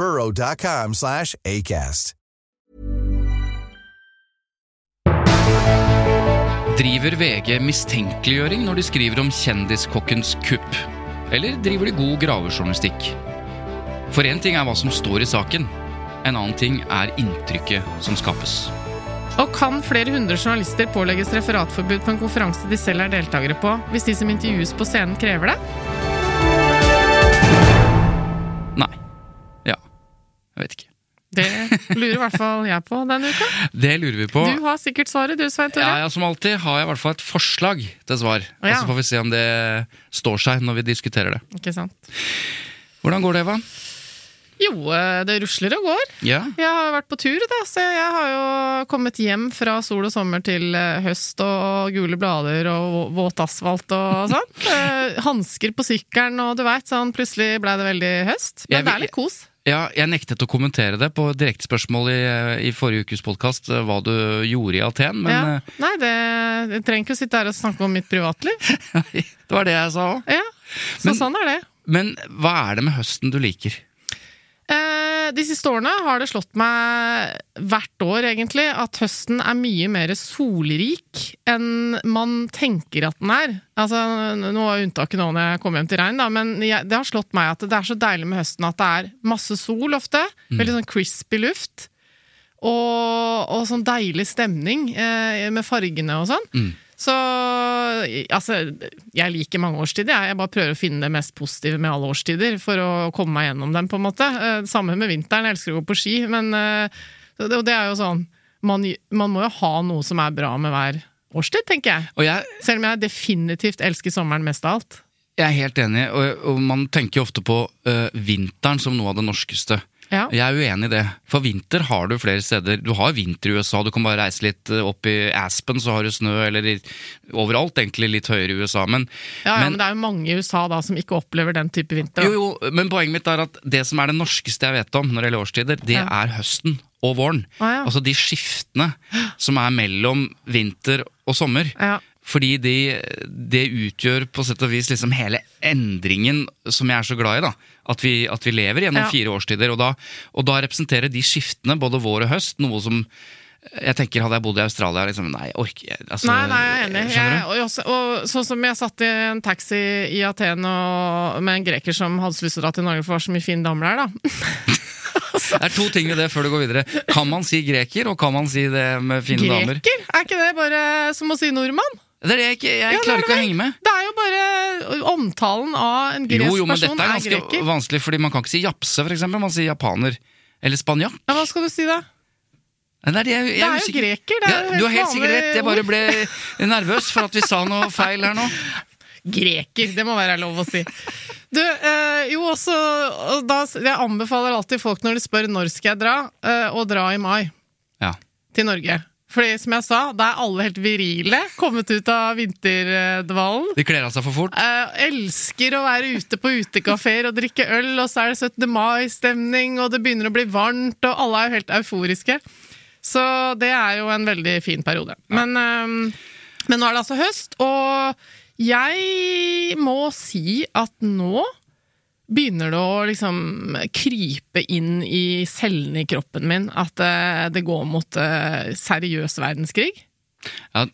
burrow.com slash ACAST. Driver VG mistenkeliggjøring når de skriver om kjendiskokkens kupp? Eller driver de god gravejournalistikk? For én ting er hva som står i saken, en annen ting er inntrykket som skapes. Og kan flere hundre journalister pålegges referatforbud på en konferanse de selv er deltakere på, hvis de som intervjues på scenen krever det? Jeg vet ikke. Det lurer i hvert fall jeg på denne uka. Det lurer vi på. Du har sikkert svaret, du Svein Tore. Ja, ja, Som alltid har jeg i hvert fall et forslag til svar. Og Ja. så får vi se om det står seg når vi diskuterer det. Ikke sant? Hvordan går det, Eva? Jo, eh, det rusler og går. Ja, Jeg har jo vært på tur, da, så jeg har jo kommet hjem fra sol og sommer til eh, høst og gule blader og våt asfalt og sånn. Hansker på sykkelen og du veit, sånn plutselig ble det veldig høst. Men Jeg det er litt kos. Ja jeg nektet å kommentere det på direktespørsmål i, i forrige ukes podkast, hva du gjorde i Aten, men ja. Nei, det, jeg trenger ikke å sitte her og snakke om mitt privatliv. eh, det var det jeg sa òg. Ja, så Men- sånn er det. Men hva er det med høsten du liker? Eh, de siste årene har det slått meg hvert år, egentlig, at høsten er mye mer solrik enn man tenker at den er. Altså, Nå var unntaket nå når jeg kom hjem til regn, da, men jeg, det har slått meg at det er så deilig med høsten at det er masse sol ofte. Veldig sånn crispy luft. Og, og sånn deilig stemning eh, med fargene og sånn. Mm. Så altså, jeg liker mange årstider. Jeg, jeg bare prøver å finne det mest positive med alle årstider for å komme meg gjennom dem, på en måte. Eh, Samme med vinteren, jeg elsker å gå på ski, men eh, det, og det er jo sånn man, man må jo ha noe som er bra med hver årstid, tenker jeg. Jeg, Selv om jeg definitivt elsker sommeren mest av alt. jeg er helt enig, og, og man tenker jo ofte på uh, vinteren som noe av det norskeste. Ja. Jeg er uenig i det. For vinter har du flere steder. Du har vinter i USA, du kan bare reise litt øh, opp i Aspen, så har du snø, eller overalt egentlig litt høyere i USA. Men, Ja, ja, men, men, det er jo mange i USA da som ikke opplever den type vinter. jo, jo, men poenget mitt er at det som er det norskeste jeg vet om når det gjelder årstider, det Ja. er høsten og våren. Ah, ja. Altså de skiftene som er mellom vinter og sommer. Ja. Fordi de, det utgjør på sett og vis liksom hele endringen som jeg er så glad i. da. At vi, at vi lever gjennom Ja. fire årstider. Og da, og da representerer de skiftene, både vår og høst, noe som jeg tenker Hadde jeg bodd i Australia liksom, Nei, orker jeg altså, Nei, nei, jeg er enig. Jeg, og, også, og sånn som jeg satt i en taxi i Aten og, med en greker som hadde så lyst til å dra til Norge for det var så mye fine damer der, da. Det er to ting ved det før du går videre. Kan man si greker, og kan man si det med fine damer? Greker? Er ikke det bare som å si nordmann? Det er det jeg ikke Jeg Ja, klarer er ikke å henge med. Det er jo bare omtalen av en gresk Jo, jo, men dette er ganske er vanskelig, fordi man kan ikke si japse, for eksempel. Man sier japaner. Eller spanjakk. Ja, hva skal du si da? Det er, det jeg, jeg Det er jo greker, det er ja, Du har helt helt sikkert rett. Jeg bare ble nervøs for at vi sa noe feil her nå. Greker, det må være lov å si. Du, eh, jo også da, Jeg anbefaler alltid folk når de spør når skal jeg dra, eh, å dra i mai Ja. til Norge. Fordi som jeg sa, da er alle helt virile, kommet ut av vinterdvalen. De kler av seg for fort. Eh, elsker å være ute på utekafeer og drikke øl, og så er det 17. mai-stemning, og det begynner å bli varmt, og alle er jo helt euforiske. Så det er jo en veldig fin periode. Men, eh, men nå er det altså høst, og jeg må si at nå begynner det å liksom krype inn i cellene i kroppen min at eh, det går mot eh, seriøs verdenskrig. Ja,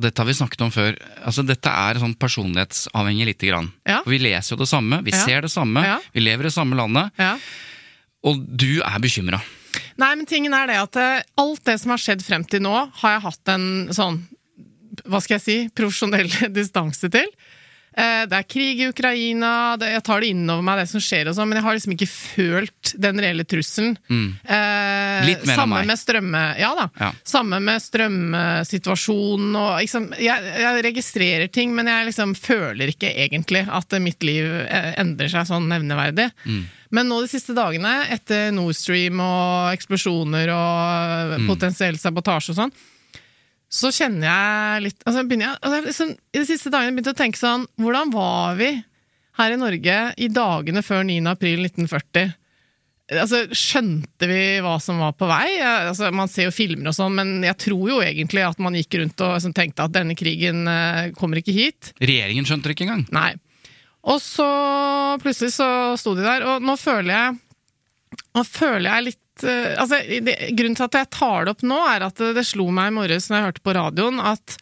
dette har vi snakket om før. Altså, dette er sånn personlighetsavhengig lite grann. Ja. For vi leser jo det samme, vi Ja. ser det samme, Ja. vi lever i det samme landet, Ja. og du er bekymra. Nei, men tingen er det at eh, alt det som har skjedd frem til nå, har jeg hatt en sånn Hva skal jeg si profesjonell distanse til. Eh, Det er krig i Ukraina, det, jeg tar det innover meg, det som skjer og sånn, men jeg har liksom ikke følt den reelle trusselen. Eh, Litt mer av samme meg. med strømme... Ja da. Ja. Samme med strømsituasjonen og liksom jeg, jeg registrerer ting, men jeg liksom føler ikke egentlig at mitt liv eh, endrer seg sånn nevneverdig. Men nå de siste dagene, etter Nord Stream og eksplosjoner og Mm. potensiell sabotasje og sånn, så kjenner jeg litt altså begynner jeg, altså liksom, I de siste dagene begynte jeg å tenke sånn Hvordan var vi her i Norge i dagene før 9. april 1940? Altså, Skjønte vi hva som var på vei? Altså, man ser jo filmer og sånn, men jeg tror jo egentlig at man gikk rundt og liksom tenkte at denne krigen eh, kommer ikke hit. Regjeringen skjønte det ikke engang. Nei. Og så plutselig så sto de der, og nå føler jeg Nå føler jeg litt eh, altså, det, Grunnen til at jeg tar det opp nå, er at det, det slo meg i morges når jeg hørte på radioen, at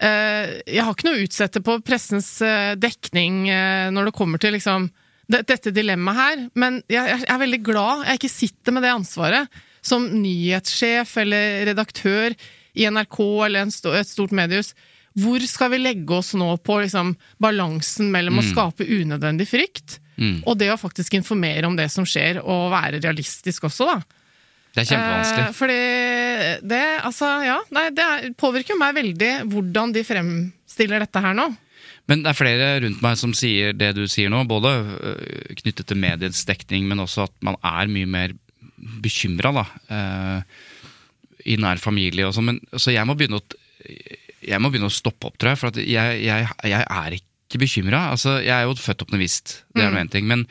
eh, jeg har ikke noe å utsette på pressens eh, dekning eh, når det kommer til liksom, det, dette dilemmaet her, men jeg, jeg er veldig glad jeg ikke sitter med det ansvaret som nyhetssjef eller redaktør i NRK eller en et stort mediehus. Hvor skal vi legge oss nå på liksom, balansen mellom å skape unødvendig frykt Mm. og det å faktisk informere om det som skjer, og være realistisk også, da. Det er kjempevanskelig. Eh, fordi det, altså, ja, nei, det er, påvirker meg veldig hvordan de fremstiller dette her nå. Men det er flere rundt meg som sier det du sier nå, både øh, knyttet til mediets dekning, men også at man er mye mer bekymra, da. Eh, I nær familie og sånn. Så jeg må begynne å jeg må begynne å stoppe opp, tror jeg. For at jeg, jeg, jeg er ikke bekymra. Altså, jeg er jo født optimist, det er nå én ting. Men,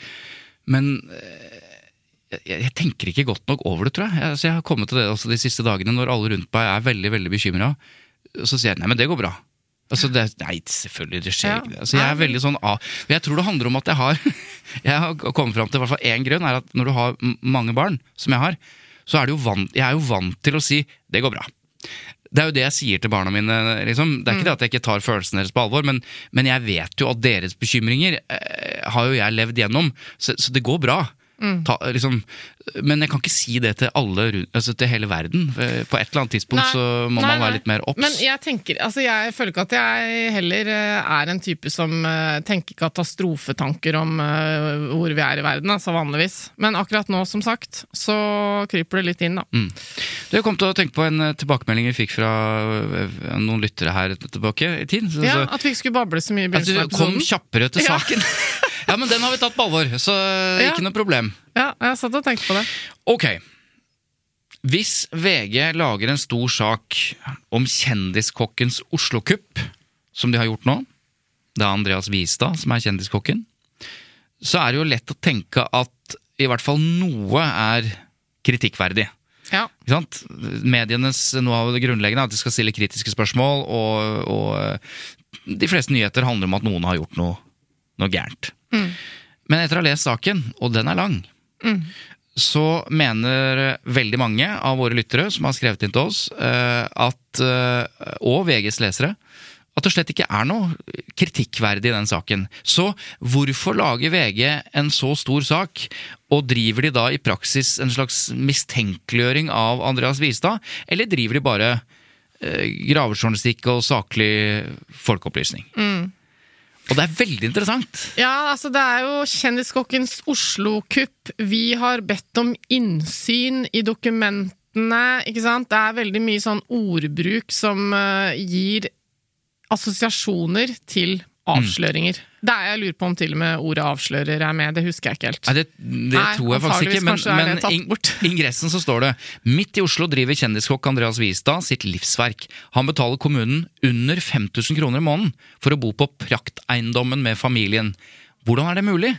men øh, jeg, jeg tenker ikke godt nok over det, tror jeg. Altså, jeg har kommet til det også de siste dagene, når alle rundt meg er veldig veldig bekymra. Så sier jeg nei, men det går bra. Altså, det, nei, selvfølgelig, det skjer Ja. ikke. det. Altså, jeg er veldig sånn ah, Jeg tror det handler om at jeg har Jeg har kommet fram til i hvert fall én grunn, er at når du har mange barn, som jeg har, så er det jo vant, jeg er jo vant til å si 'det går bra'. Det er jo det jeg sier til barna mine. Liksom. Det er ikke det at jeg ikke tar følelsene deres på alvor, men, men jeg vet jo at deres bekymringer eh, har jo jeg levd gjennom, så, så det går bra. Ta, liksom, men jeg kan ikke si det til alle altså til hele verden. På et eller annet tidspunkt Nei. så må Nei, man nei. være litt mer obs. Men jeg tenker, altså jeg føler ikke at jeg heller eh, er en type som eh, tenker katastrofetanker om eh, hvor vi er i verden, altså vanligvis. Men akkurat nå, som sagt, så kryper det litt inn, da. Mm. Du kom til å tenke på en tilbakemelding vi fikk fra noen lyttere her tilbake i tid. Så, Ja, At vi ikke skulle bable så mye i begynnelsen av du kom kjappere til saken. ja, men den har vi tatt på alvor, så eh, Ja. ikke noe problem. Ja, jeg satt og tenkte på det. Ok. Hvis VG lager en stor sak om kjendiskokkens Oslo-kupp, som de har gjort nå, det er Andreas Wistad som er kjendiskokken, så er det jo lett å tenke at i hvert fall noe er kritikkverdig. Ja. Medienes noe av det grunnleggende er at de skal stille kritiske spørsmål, og, og de fleste nyheter handler om at noen har gjort noe, noe gærent. Men etter å ha lest saken, og den er lang, så mener veldig mange av våre lyttere som har skrevet inn til oss, eh, at, eh, og VGs lesere, at det slett ikke er noe kritikkverdig i den saken. Så hvorfor lager VG en så stor sak, og driver de da i praksis en slags mistenkeliggjøring av Andreas Wistad, eller driver de bare eh, gravejournalistikk og saklig folkeopplysning? Og det er veldig interessant. Ja, altså det er jo Kjendiskokkens Oslo-kupp. Vi har bedt om innsyn i dokumentene, ikke sant. Det er veldig mye sånn ordbruk som uh, gir assosiasjoner til avsløringer. Det er, jeg lurer på om til og med ordet avslører er med, det husker jeg ikke helt. Nei, det, det Nei, tror jeg faktisk ikke, men, men i ingressen så står det Midt i Oslo driver kjendiskokk Andreas Wistad sitt livsverk. Han betaler kommunen under 5000 kroner i måneden for å bo på prakteiendommen med familien. Hvordan er det mulig?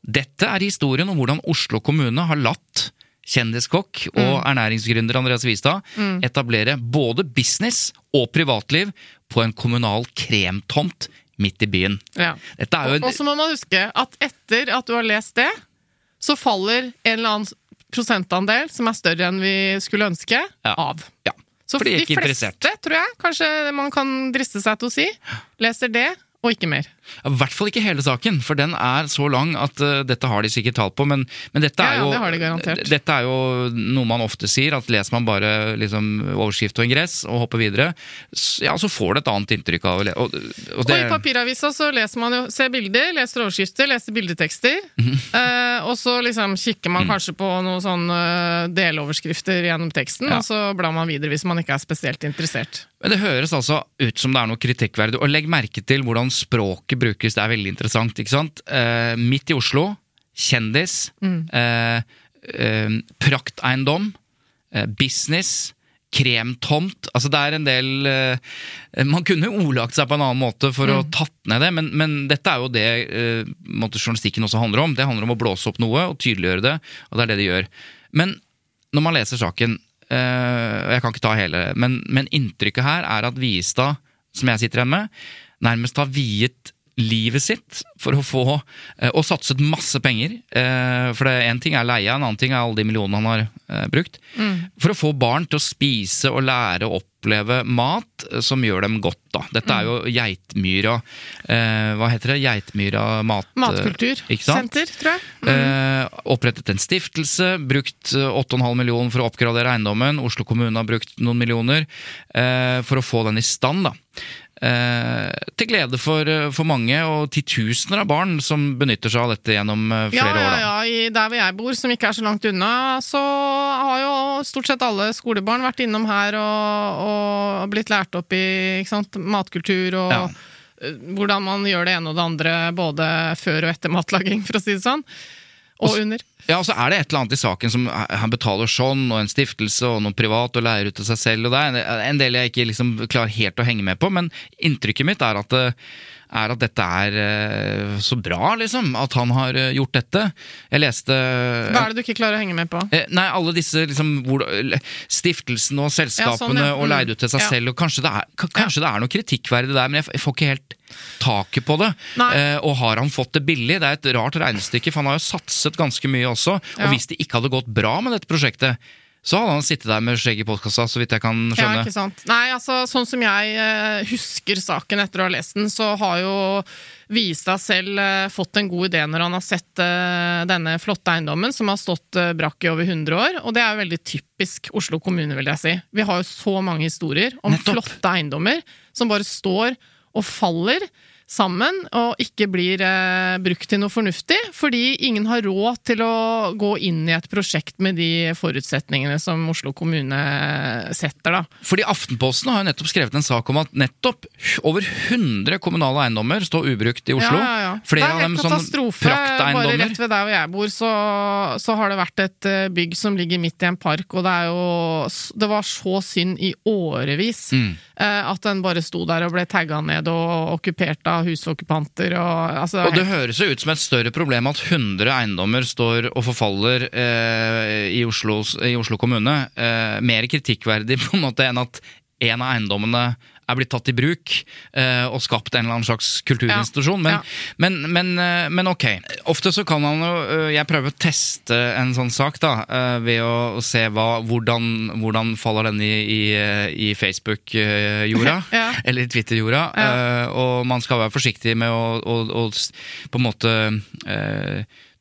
Dette er historien om hvordan Oslo kommune har latt kjendiskokk og Mm. ernæringsgründer Andreas Wistad etablere både business og privatliv på en kommunal kremtomt midt i byen. Ja. Jo Og så må man huske at etter at du har lest det, så faller en eller annen prosentandel som er større enn vi skulle ønske, Ja. av. Ja, Så for de de fleste, interessert. tror jeg, kanskje man kan driste seg til å si, leser det, og ikke mer. I hvert fall ikke hele saken, for den er så lang at uh, dette har de sikkert tall på. Men, men dette, er Ja, ja, jo, det har de dette er jo noe man ofte sier, at leser man bare liksom, overskrift og ingress og hopper videre, så, ja, så får du et annet inntrykk av det. Og, og det Og i papiravisa så leser man jo, ser bilder, leser overskrifter, leser bildetekster. Mm -hmm. uh, og så liksom kikker man kanskje på noen sånne eh, deloverskrifter gjennom teksten, Ja. og så blar man videre hvis man ikke er spesielt interessert. Men det høres altså ut som det er noe kritikkverdig. Og legg merke til hvordan språket brukes, det er veldig interessant. ikke sant? Eh, midt i Oslo, kjendis, eh, eh, prakteiendom, eh, business, kremtomt. Altså det er en del eh, Man kunne jo ordlagt seg på en annen måte for å tatt ned det, men, men dette er jo det eh, journalistikken også handler om. Det handler om å blåse opp noe og tydeliggjøre det, og det er det de gjør. Men når man leser saken, og jeg kan ikke ta hele, men, men inntrykket her er at Viestad, som jeg sitter igjen med, nærmest har viet livet sitt for å få eh, Og satset masse penger. eh, For en ting er leia, en annen ting er alle de millionene han har eh, brukt. For å få barn til å spise og lære å oppleve mat som gjør dem godt. da. Dette er jo Geitmyra eh, Hva heter det? Geitmyra mat... Matkultursenter, tror jeg. Eh, opprettet en stiftelse, brukt eh, 8,5 millioner for å oppgradere eiendommen. Oslo kommune har brukt noen millioner eh, for å få den i stand. da. Eh, til glede for, eh, for mange, og titusener av barn som benytter seg av dette gjennom eh, flere ja, år. da. ja. I der hvor jeg bor, som ikke er så langt unna, så har jo stort sett alle skolebarn vært innom her og, og blitt lært opp i sant, matkultur og Ja. hvordan man gjør det ene og det andre både før og etter matlaging, for å si det sånn. Og under. Ja, og så er det et eller annet i saken som han betaler sånn, og en stiftelse og noe privat, og leier ut til seg selv, og det er en del jeg ikke liksom klarer helt å henge med på, men inntrykket mitt er at, det, er at dette er eh, så bra, liksom, at han har eh, gjort dette. Jeg leste Hva er det du ikke klarer å henge med på? Eh, Nei, alle disse liksom, hvor, stiftelsene og selskapene Ja, sånn, ja. og leid leide ut til seg Ja. selv. og Kanskje det er, kanskje det er noe kritikkverdig der, men jeg, får ikke helt taket på det. Eh, og har han fått det billig? Det er et rart regnestykke, for han har jo satset ganske mye også. Og hvis det ikke hadde gått bra med dette prosjektet, så hadde han sittet der med skjegg i postkassa, så vidt jeg kan Ja, skjønne. ikke sant. Nei, altså, sånn som jeg eh, husker saken etter å ha lest den, så har jo Vistad selv eh, fått en god idé når han har sett eh, denne flotte eiendommen, som har stått brakk i over 100 år, og det er jo veldig typisk Oslo kommune, vil jeg si. Vi har jo så mange historier om Nettopp. flotte eiendommer som bare står og faller sammen og ikke blir eh, brukt til noe fornuftig, fordi ingen har råd til å gå inn i et prosjekt med de forutsetningene som Oslo kommune setter, da. Fordi Aftenposten har jo nettopp skrevet en sak om at nettopp over 100 kommunale eiendommer står ubrukt i Oslo. Ja, ja, ja. Flere av dem sånn katastrofe. Bare rett ved der hvor jeg bor, så, så har det vært et eh, bygg som ligger midt i en park, og det er jo Det var så synd i årevis Mm. eh, at den bare sto der og ble tagga ned og okkupert av husokkupanter og altså, Og det høres jo ut som et større problem at 100 eiendommer står og forfaller eh, i, Oslos, i Oslo kommune. Eh, mer kritikkverdig på en måte enn at en av eiendommene er blitt tatt i bruk eh, og skapt en eller annen slags kulturinstitusjon. Men, Ja. men, men, eh, men ok. Ofte så kan man jo eh, Jeg prøver å teste en sånn sak da, ved å se hva, hvordan, hvordan faller den i, i, i Facebook-jorda. Ja. Eller Twitter-jorda. Ja. og man skal være forsiktig med å, å, å på en måte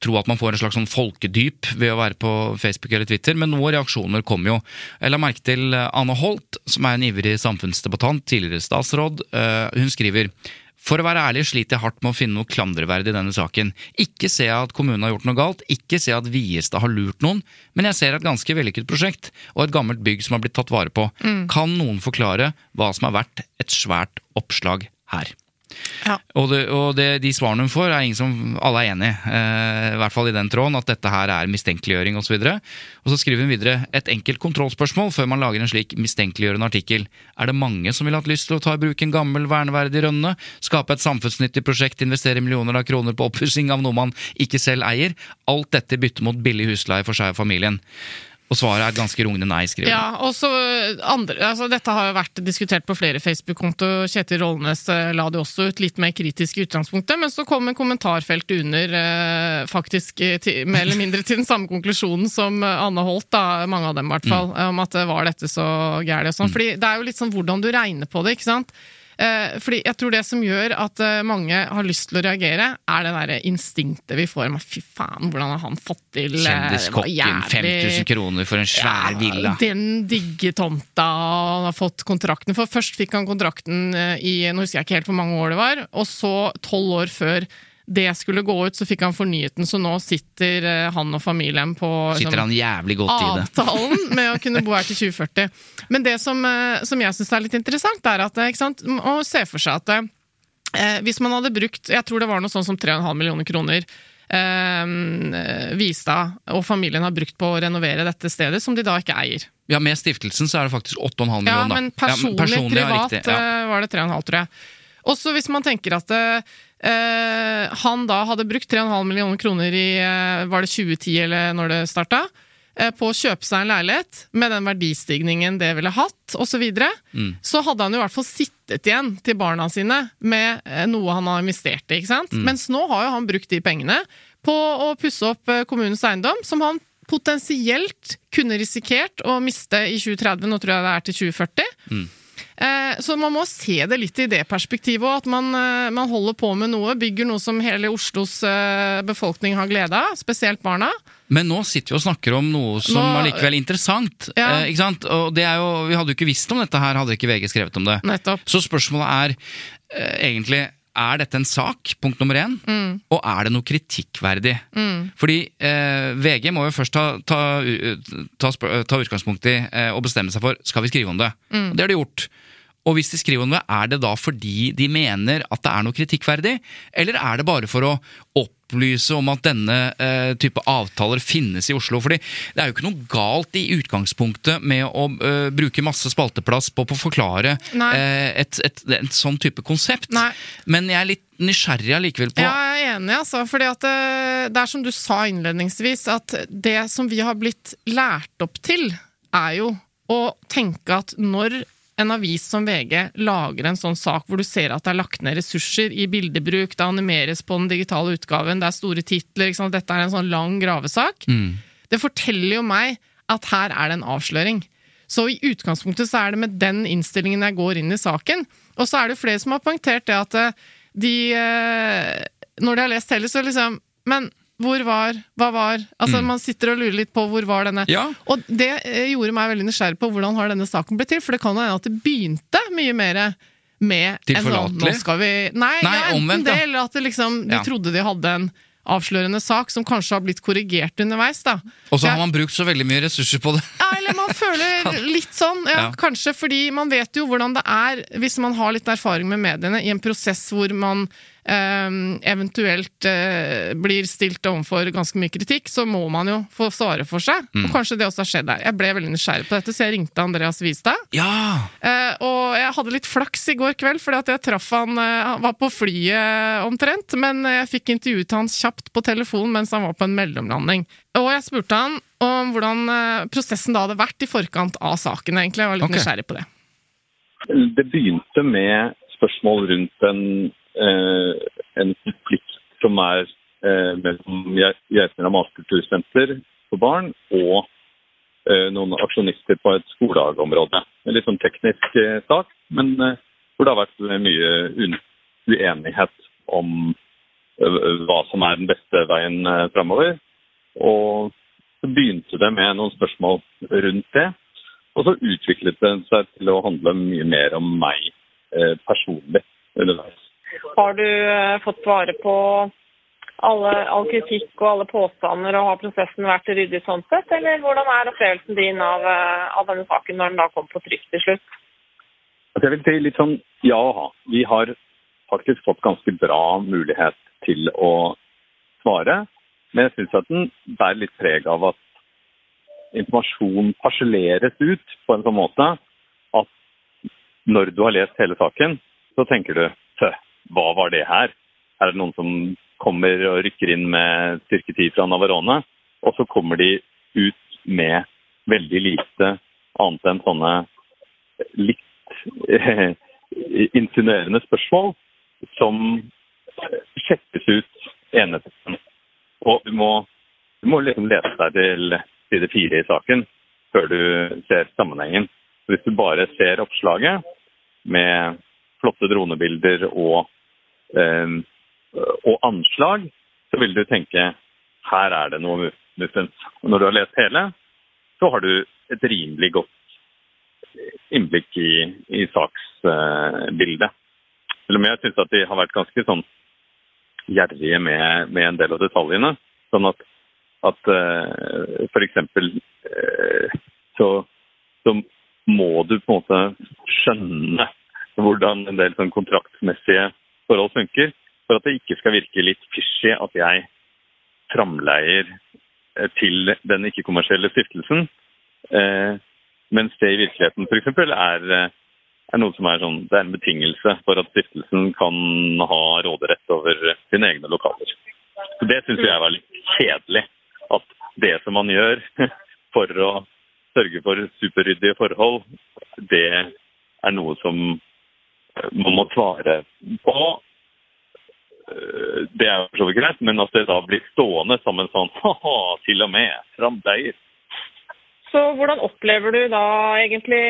tro at man får en slags sånn folkedyp ved å være på Facebook eller Twitter, men noen reaksjoner kommer jo. Jeg la merke til eh, Anne Holt, som er en ivrig samfunnsdebattant, tidligere statsråd. Eh, hun skriver for å være ærlig sliter jeg hardt med å finne noe klandreverdig i denne saken. Ikke ser jeg at kommunen har gjort noe galt, ikke ser jeg at Viestad har lurt noen, men jeg ser et ganske vellykket prosjekt og et gammelt bygg som har blitt tatt vare på. Kan noen forklare hva som har vært et svært oppslag her? Ja. Og, det, og det, de svarene hun får, er ingen som alle er enig i. Eh, I hvert fall i den tråden, at dette her er mistenkeliggjøring osv. Og, så og så skriver hun videre et enkelt kontrollspørsmål før man lager en slik mistenkeliggjørende artikkel. Er det mange som ville hatt lyst til å ta i bruk en gammel, verneverdig rønne? Skape et samfunnsnyttig prosjekt, investere millioner av kroner på oppussing av noe man ikke selv eier? Alt dette bytter mot billig husleie for seg og familien. Og svaret er et ganske rungende nei, skriver. Ja, og så andre, altså Dette har jo vært diskutert på flere Facebook-konto. Kjetil Rollnes eh, la det også ut litt mer kritisk i utgangspunktet, men så kom en kommentarfelt under eh, faktisk eh, til, mer eller mindre til den samme konklusjonen som eh, Anne Holt, da, mange av dem i hvert fall, Mm. om at det var dette så gærent og sånn. Fordi det er jo litt sånn hvordan du regner på det, ikke sant. Eh, fordi jeg tror det som gjør at eh, mange har lyst til å reagere, er det derre instinktet vi får med fy faen, hvordan har han fått til eh, Kjendiskokken, 5000 kroner for en svær villa. Den digge tomta, han har fått kontrakten. For først fikk han kontrakten i nå husker jeg ikke helt hvor mange år det var, og så tolv år før det skulle gå ut, så fikk han fornyet den, så nå sitter eh, han og familien på Sitter liksom, han jævlig godt i det. avtalen med å kunne bo her til 2040. Men det som, eh, som jeg syns er litt interessant, er at eh, ikke sant, å se for seg at eh, hvis man hadde brukt Jeg tror det var noe sånn som 3,5 millioner kroner eh, Vistad og familien har brukt på å renovere dette stedet, som de da ikke eier. Ja, Med stiftelsen så er det faktisk 8,5 millioner. Ja, men personlig, personlig, ja, privat riktig, ja. var det 3,5, tror jeg. Også hvis man tenker at eh, han da hadde brukt 3,5 millioner kroner i eh, var det 2010 eller når det starta, eh, på å kjøpe seg en leilighet med den verdistigningen det ville hatt, osv., så, videre, Mm. så hadde han jo i hvert fall sittet igjen til barna sine med eh, noe han har investert i. ikke sant? Mm. Mens nå har jo han brukt de pengene på å pusse opp eh, kommunens eiendom, som han potensielt kunne risikert å miste i 2030. Nå tror jeg det er til 2040. Mm. Eh, Så man må se det litt i det perspektivet òg, at man, eh, man holder på med noe, bygger noe som hele Oslos eh, befolkning har glede av, spesielt barna. Men nå sitter vi og snakker om noe som Nå- allikevel er interessant. Ja. Ikke sant? Og det er jo, Vi hadde jo ikke visst om dette her, hadde ikke VG skrevet om det. Nettopp. Så spørsmålet er egentlig er dette en sak, punkt nummer én, Mm. og er det noe kritikkverdig? Fordi eh, VG må jo først ta, ta, ta, ta utgangspunkt i eh, og bestemme seg for skal vi skrive om det. Mm. Og det har de gjort. Og hvis de skriver noe, er det da fordi de mener at det er noe kritikkverdig, eller er det bare for å opplyse om at denne eh, type avtaler finnes i Oslo? Fordi det er jo ikke noe galt i utgangspunktet med å eh, bruke masse spalteplass på, på å forklare eh, et, et, et sånn type konsept. Nei. Men jeg er litt nysgjerrig allikevel på Ja, jeg er enig, altså. Fordi at eh, det er som du sa innledningsvis, at det som vi har blitt lært opp til, er jo å tenke at når en avis som VG lager en sånn sak hvor du ser at det er lagt ned ressurser i bildebruk, det animeres på den digitale utgaven, det er store titler, dette er en sånn lang gravesak, det forteller jo meg at her er det en avsløring. Så i utgangspunktet så er det med den innstillingen jeg går inn i saken. Og så er det flere som har poengtert det at eh, de eh, Når de har lest hele, så liksom Men hvor var Hva var Altså, man sitter og lurer litt på hvor var denne Ja. Og det eh, gjorde meg veldig nysgjerrig på hvordan har denne saken blitt til, for det kan jo hende at det begynte mye mer med en sånn, vi Nei, Nei, ja, omvendt, det, ja. eller at det liksom, de Ja. trodde de hadde en avslørende sak som kanskje har blitt korrigert underveis, da. Og så har man brukt så veldig mye ressurser på det. ja, eller man føler litt sånn, ja, Ja. kanskje fordi man vet jo hvordan det er hvis man har litt erfaring med mediene i en prosess hvor man eventuelt eh, blir stilt overfor ganske mye kritikk, så må man jo få svare for seg. Mm. Og kanskje det også har skjedd der. Jeg ble veldig nysgjerrig på dette, så jeg ringte Andreas Wistad. Ja! Eh, og jeg hadde litt flaks i går kveld, fordi at jeg traff han eh, Han var på flyet omtrent, men jeg fikk intervjuet han kjapt på telefon mens han var på en mellomlanding. Og jeg spurte han om hvordan prosessen da hadde vært i forkant av saken, egentlig. Jeg var litt okay. nysgjerrig på det. Det begynte med spørsmål rundt en, en konflikt som er eh, mellom Geitmyra matkultursenter for barn og eh, noen aksjonister på et skolehagområde. En litt sånn teknisk eh, sak, men eh, hvor det har vært mye uenighet om eh, hva som er den beste veien eh, framover. Og så begynte det med noen spørsmål rundt det. Og så utviklet det seg til å handle mye mer om meg eh, personlig underveis. Har du eh, fått svare på alle, all kritikk og alle påstander, og har prosessen vært ryddig sånn sett? Eller hvordan er opplevelsen din av, eh, av denne saken når den da kom på trykk til slutt? Altså jeg vil si litt sånn ja og ha. Vi har faktisk fått ganske bra mulighet til å svare. Men jeg syns at den bærer litt preg av at informasjon parseleres ut på en sånn måte at når du har lest hele saken, så tenker du Tø, hva var det her? Er det noen som kommer og rykker inn med styrke 10 fra Navarone? Og så kommer de ut med veldig lite annet enn sånne litt eh, insinuerende spørsmål som sjekkes ut ene. Og du må, du må liksom lese deg til side fire i saken før du ser sammenhengen. Hvis du bare ser oppslaget med flotte dronebilder og, og anslag, så vil du tenke her er det noe muffens. Og når du har lest hele, så har du et rimelig godt innblikk i, i saksbildet. Selv om jeg syns at de har vært ganske sånn gjerrige med, med, en del av detaljene. Sånn at, at uh, f.eks. Uh, så, så må du på en måte skjønne hvordan en del sånn kontraktsmessige forhold funker, for at det ikke skal virke litt fishy at jeg framleier eh, til den ikke-kommersielle stiftelsen. Eh, mens det i virkeligheten f.eks. Er, eh, er noe som er sånn, det er en betingelse for at stiftelsen kan ha råderett over sine egne lokaler. Så Det syns jeg var litt kjedelig. At det som man gjør for å sørge for superryddige forhold, det er noe som man må svare på Eh, det er jo så vidt greit, men at det da blir stående som en sånn ha-ha, til og med framdeier. Så hvordan opplever du da egentlig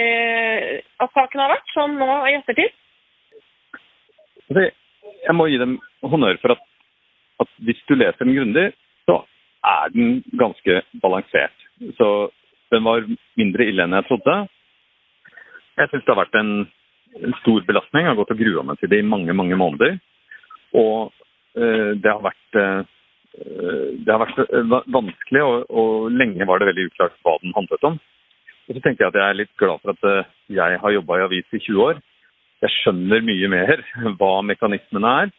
at saken har vært, sånn nå i ettertid? Jeg må gi dem honnør for at, at hvis du leser den grundig, så er den ganske balansert. Så den var mindre ille enn jeg trodde. Jeg syns det har vært en, stor belastning. Jeg har gått og grua meg til det i mange, mange måneder. Og eh, det har vært, eh, det har vært eh, vanskelig, og, og, lenge var det veldig uklart hva den handlet om. Og så tenker jeg at jeg er litt glad for at jeg har jobba i avis i 20 år. Jeg skjønner mye mer hva mekanismene er.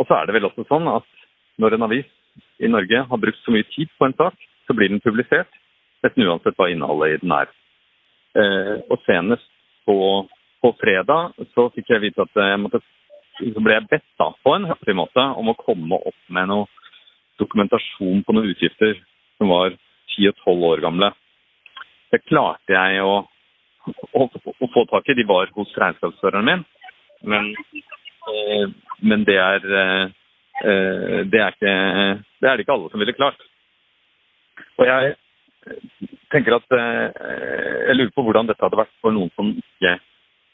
Og så er det vel også sånn at når en avis i Norge har brukt så mye tid på en sak, så blir den publisert. Nesten uansett hva innholdet i den er. og senest på, på fredag så fikk jeg vite at jeg måtte så ble jeg bedt da, på en høflig måte om å komme opp med noe dokumentasjon på noen utgifter som var 10-12 år gamle. Det klarte jeg å, å, å, få tak i. De var hos regnskapsføreren min. Men, eh, men det, er, eh, det, er ikke, det er det ikke alle som ville klart. Og jeg tenker at eh, jeg lurer på hvordan dette hadde vært for noen som ikke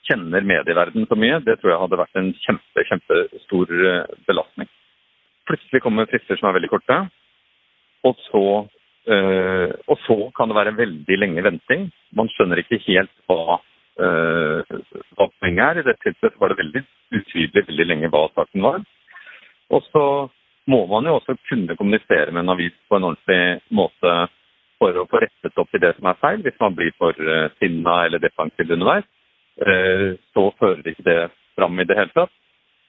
kjenner medieverdenen så mye, det tror jeg hadde vært en kjempe, kjempestor eh, belastning. Plutselig kommer frister som er veldig korte, og så, øh, og så kan det være veldig lenge venting. Man skjønner ikke helt hva, øh, hva poenget er. I dette tilfellet var det veldig utydelig veldig lenge hva saken var. Og så må man jo også kunne kommunisere med en avis på en ordentlig måte for å få rettet opp i det som er feil, hvis man blir for sinna eller defensiv underveis. Eh, så fører ikke det fram i det hele tatt.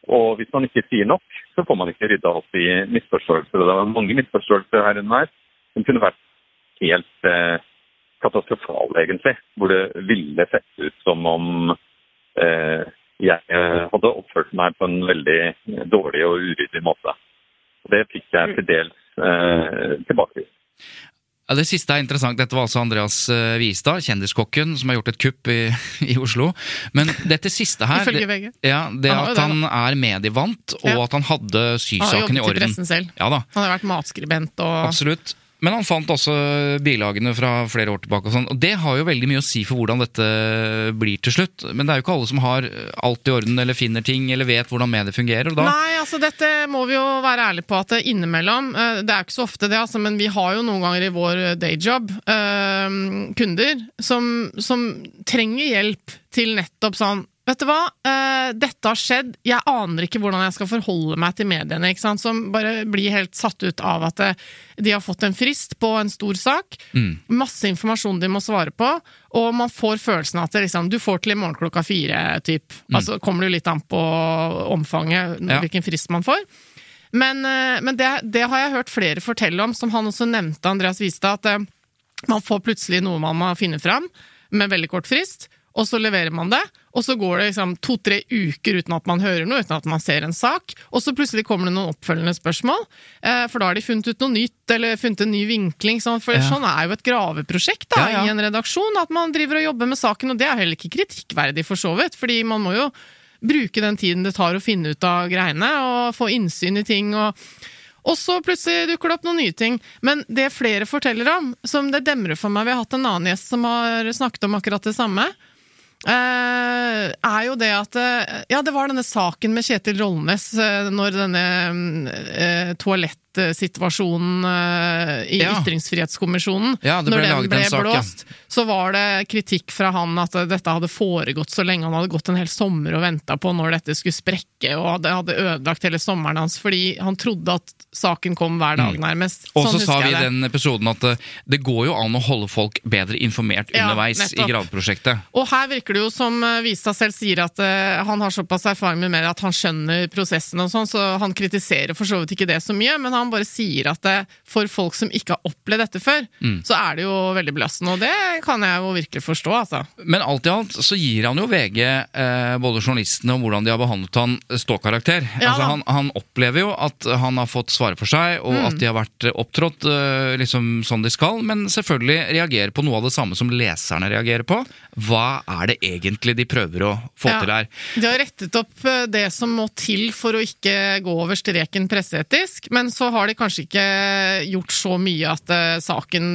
Og hvis man ikke sier nok, så får man ikke rydda opp i misforståelser. Det var mange misforståelser her underveis som kunne vært helt eh, katastrofale, egentlig. Hvor det ville sett ut som om eh, jeg hadde oppført meg på en veldig dårlig og uryddig måte. Det fikk jeg til dels eh, tilbakevist. Ja, Det siste er interessant. Dette var altså Andreas eh, Vistad, kjendiskokken, som har gjort et kupp i, i Oslo. Men dette siste her VG. Ja, det han at han er medievant, og at han hadde sysaken i orden. Han har jobbet i pressen selv. Ja. Han har vært matskribent og Absolutt. Men han fant også bilagene fra flere år tilbake. Og sånn, og det har jo veldig mye å si for hvordan dette blir til slutt. Men det er jo ikke alle som har alt i orden eller finner ting eller vet hvordan mediet fungerer. Da... Nei, altså dette må vi jo være ærlige på at det innimellom eh, Det er ikke så ofte det, altså, men vi har jo noen ganger i vår dayjob øh, kunder som, som trenger hjelp til nettopp sånn Vet du hva, uh, dette har skjedd, jeg aner ikke hvordan jeg skal forholde meg til mediene, ikke sant? som bare blir helt satt ut av at uh, de har fått en frist på en stor sak, mm. masse informasjon de må svare på, og man får følelsen av at liksom, du får til i morgen klokka fire, typ. Mm. Altså kommer det litt an på omfanget, ja. hvilken frist man får. Men, uh, men det, det, har jeg hørt flere fortelle om, som han også nevnte, Andreas Vistad, at man får plutselig noe man må finne fram, med veldig kort frist og så leverer man det, og så går det liksom to-tre uker uten at man hører noe, uten at man ser en sak, og så plutselig kommer det noen oppfølgende spørsmål, eh, for da har de funnet ut noe nytt, eller funnet en ny vinkling. For ja. sånn er jo et graveprosjekt da, ja, ja. i en redaksjon, at man driver og jobber med saken, og det er heller ikke kritikkverdig, for så vidt, fordi man må jo bruke den tiden det tar å finne ut av greiene, og få innsyn i ting. og og så plutselig dukker det opp noen nye ting. Men det flere forteller om, som det demrer for meg Vi har hatt en annen gjest som har snakket om akkurat det samme er jo det at eh, Ja, det var denne saken med Kjetil Rollnes eh, når denne eh, toalettsituasjonen eh, i Ja. Ytringsfrihetskommisjonen Ja, Når den ble sak, blåst, ja. så var det kritikk fra han at dette hadde foregått så lenge han hadde gått en hel sommer og venta på når dette skulle sprekke, og det hadde ødelagt hele sommeren hans fordi han trodde at saken kom hver dag, nærmest. Sånn Og så sa vi i den episoden at eh, det går jo an å holde folk bedre informert underveis i nettopp. graveprosjektet. Og her virker det jo som Vista Vistad selv sier at eh, han har såpass erfaring med mer at han skjønner prosessen og sånn, så han kritiserer for så vidt ikke det så mye, men han bare sier at det, for folk som ikke har opplevd dette før, Mm. så er det jo veldig belastende, og det kan jeg jo virkelig forstå, altså. Men alt i alt så gir han jo VG, eh, både journalistene og hvordan de har behandlet han, ståkarakter. Ja altså, han, han opplever jo at han har fått svare for seg, og Mm. at de har vært eh, opptrådt eh, liksom sånn de skal, men selvfølgelig reagerer på noe av det samme som leserne reagerer på. Hva er det egentlig de prøver å få Ja. til her? De har rettet opp eh, det som må til for å ikke gå over streken presseetisk, men så har de kanskje ikke gjort så mye at uh, saken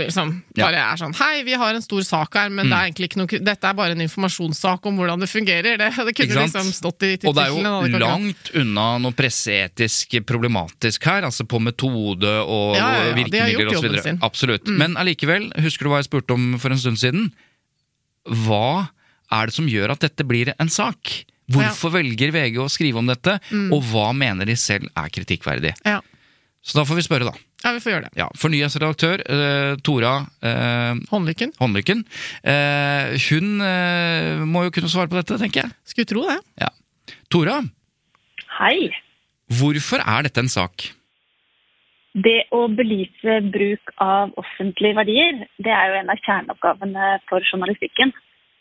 liksom bare Ja. er sånn Hei, vi har en stor sak her, men det er egentlig ikke noe Dette er bare en informasjonssak om hvordan det fungerer. Det, det kunne liksom stått i Og det er jo langt unna noe presseetisk problematisk her, altså på metode og Ja, ja, ja, virkemidler osv. Absolutt. Mm. Men allikevel, husker du hva jeg spurte om for en stund siden? Hva er det som gjør at dette blir en sak? Hvorfor velger VG å skrive om dette, Mm. og hva mener de selv er kritikkverdig? Ja. Så da får vi spørre, da. ja, vi får gjøre det. Ja, for nyhetsredaktør eh, Tora eh, Håndlykken. Håndlykken, eh, hun eh, må jo kunne svare på dette, tenker jeg. Skulle tro det. Ja. Tora, Hei. hvorfor er dette en sak? Det å belyse bruk av offentlige verdier, det er jo en av kjerneoppgavene for journalistikken.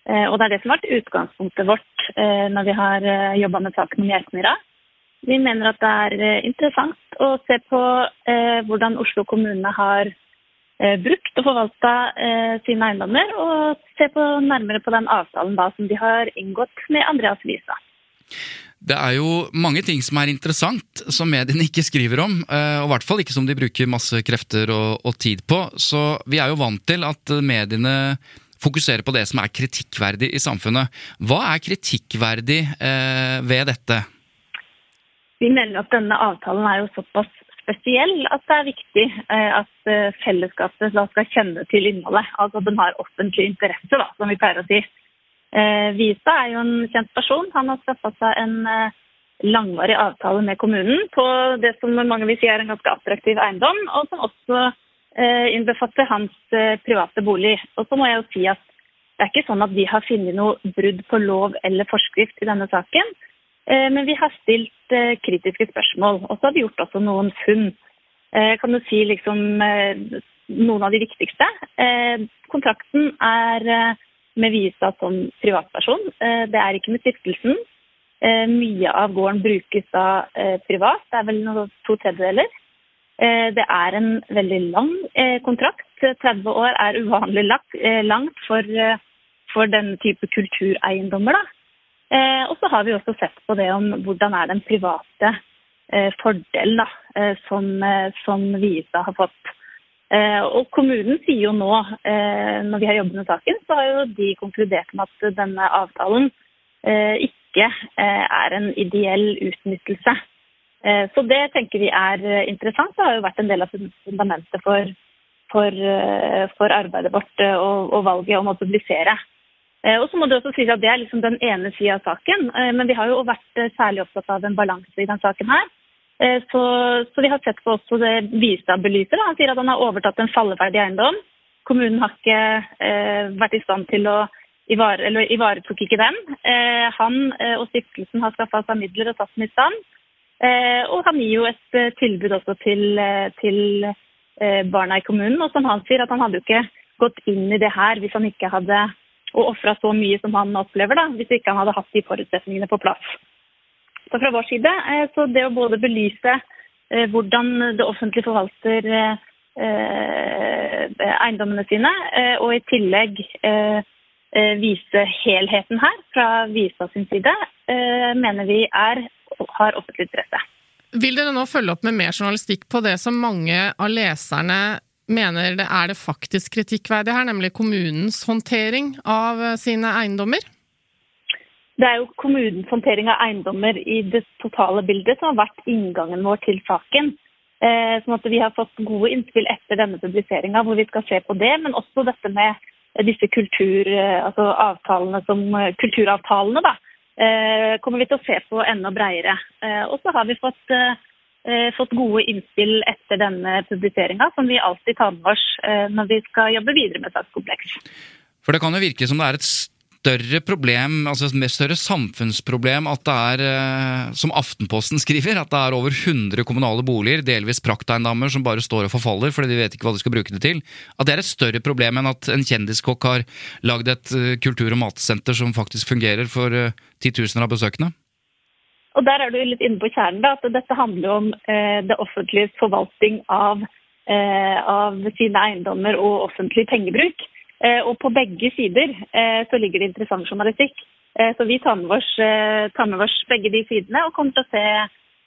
Eh, Og det er det som har vært utgangspunktet vårt eh, når vi har jobba med saken om Geitmyra. Vi mener at det er eh, interessant å se på eh, hvordan Oslo kommune har eh, brukt og forvalta eh, sine eiendommer, og se på nærmere på den avtalen da som de har inngått med Andreas Visa. Det er jo mange ting som er interessant, som mediene ikke skriver om. eh, Og i hvert fall ikke som de bruker masse krefter og, og tid på. Så vi er jo vant til at mediene fokuserer på det som er kritikkverdig i samfunnet. Hva er kritikkverdig eh, ved dette? Vi mener at denne avtalen er jo såpass spesiell at det er viktig eh, at eh, fellesskapet skal kjenne til innholdet. Altså at den har offentlig interesse, da, som vi pleier å si. Eh, Visa er jo en kjent person. Han har skaffa seg en eh, langvarig avtale med kommunen på det som mange vil si er en ganske attraktiv eiendom, og som også innbefatter hans eh, private bolig. Og så må jeg jo si at det er ikke sånn at vi har funnet noe brudd på lov eller forskrift i denne saken. Eh, Men vi har stilt eh, kritiske spørsmål, og så har vi gjort også noen funn. Eh, Kan du si liksom eh, noen av de viktigste? Eh, Kontrakten er eh, med Visa som privatperson. Eh, Det er ikke med stiftelsen. Eh, Mye av gården brukes da eh, privat. Det er vel to tredjedeler. Eh, Det er en veldig lang eh, kontrakt. 30 år er uvanlig eh, langt for, denne type kultureiendommer. Og så har vi også sett på det om hvordan er den private fordelen som, som Visa har fått. Og kommunen sier jo nå, når vi har jobbet med saken, så har jo de konkludert med at denne avtalen ikke er en ideell utnyttelse. Eh, så det tenker vi er eh, interessant. Det har jo vært en del av fundamentet for, for, eh, for arbeidet vårt og, og valget om å publisere. Og så må det også sies at Det er liksom den ene sida av saken, men vi har jo vært særlig opptatt av en balanse i denne saken. her. Så, så vi har sett på også det Vistad belyser. Han sier at han har overtatt en falleferdig eiendom. Kommunen har ikke eh, vært i stand til å ivare, eller ivaretok ikke den. Eh, han og stiftelsen har skaffa seg midler og satt den i stand. Eh, og han gir jo et eh, tilbud også til, eh, til barna i kommunen. Og som han sier, at han hadde jo ikke gått inn i det her hvis han ikke hadde og ofra så mye som han opplever, da, hvis ikke han hadde hatt de forutsetningene på plass. Så fra vår side, så det å både belyse hvordan det offentlige forvalter eiendommene sine, og i tillegg vise helheten her fra Visa sin side, mener vi er, har offentlig interesse. Vil dere nå følge opp med mer journalistikk på det som mange av leserne mener det er det faktisk kritikkverdige her, nemlig kommunens håndtering av sine eiendommer? Det er jo kommunens håndtering av eiendommer i det totale bildet som har vært inngangen vår til saken. Eh, sånn at Vi har fått gode innspill etter denne publiseringa hvor vi skal se på det, men også dette med disse kultur, eh, altså som, eh, kulturavtalene. da, kommer vi til å se på enda bredere. Eh, og så har vi fått, eh, fått gode innspill etter denne publiseringa, som vi alltid tar med oss eh, når vi skal jobbe videre med sakskompleks. For det kan jo virke som det er et større problem, altså et større samfunnsproblem, at det er, eh, som Aftenposten skriver, at det er over 100 kommunale boliger, delvis prakteiendommer, som bare står og forfaller fordi de vet ikke hva de skal bruke det til. At det er et større problem enn at en kjendiskokk har lagd et eh, kultur- og matsenter som faktisk fungerer for eh, titusener av besøkende. Og der er du litt inne på kjernen, da, at dette handler om eh, det offentliges forvaltning av, eh, av sine eiendommer og offentlig pengebruk. Eh, og på begge sider eh, så ligger det interessant journalistikk. Eh, så vi tar med, oss, tar med oss begge de sidene og kommer til å se,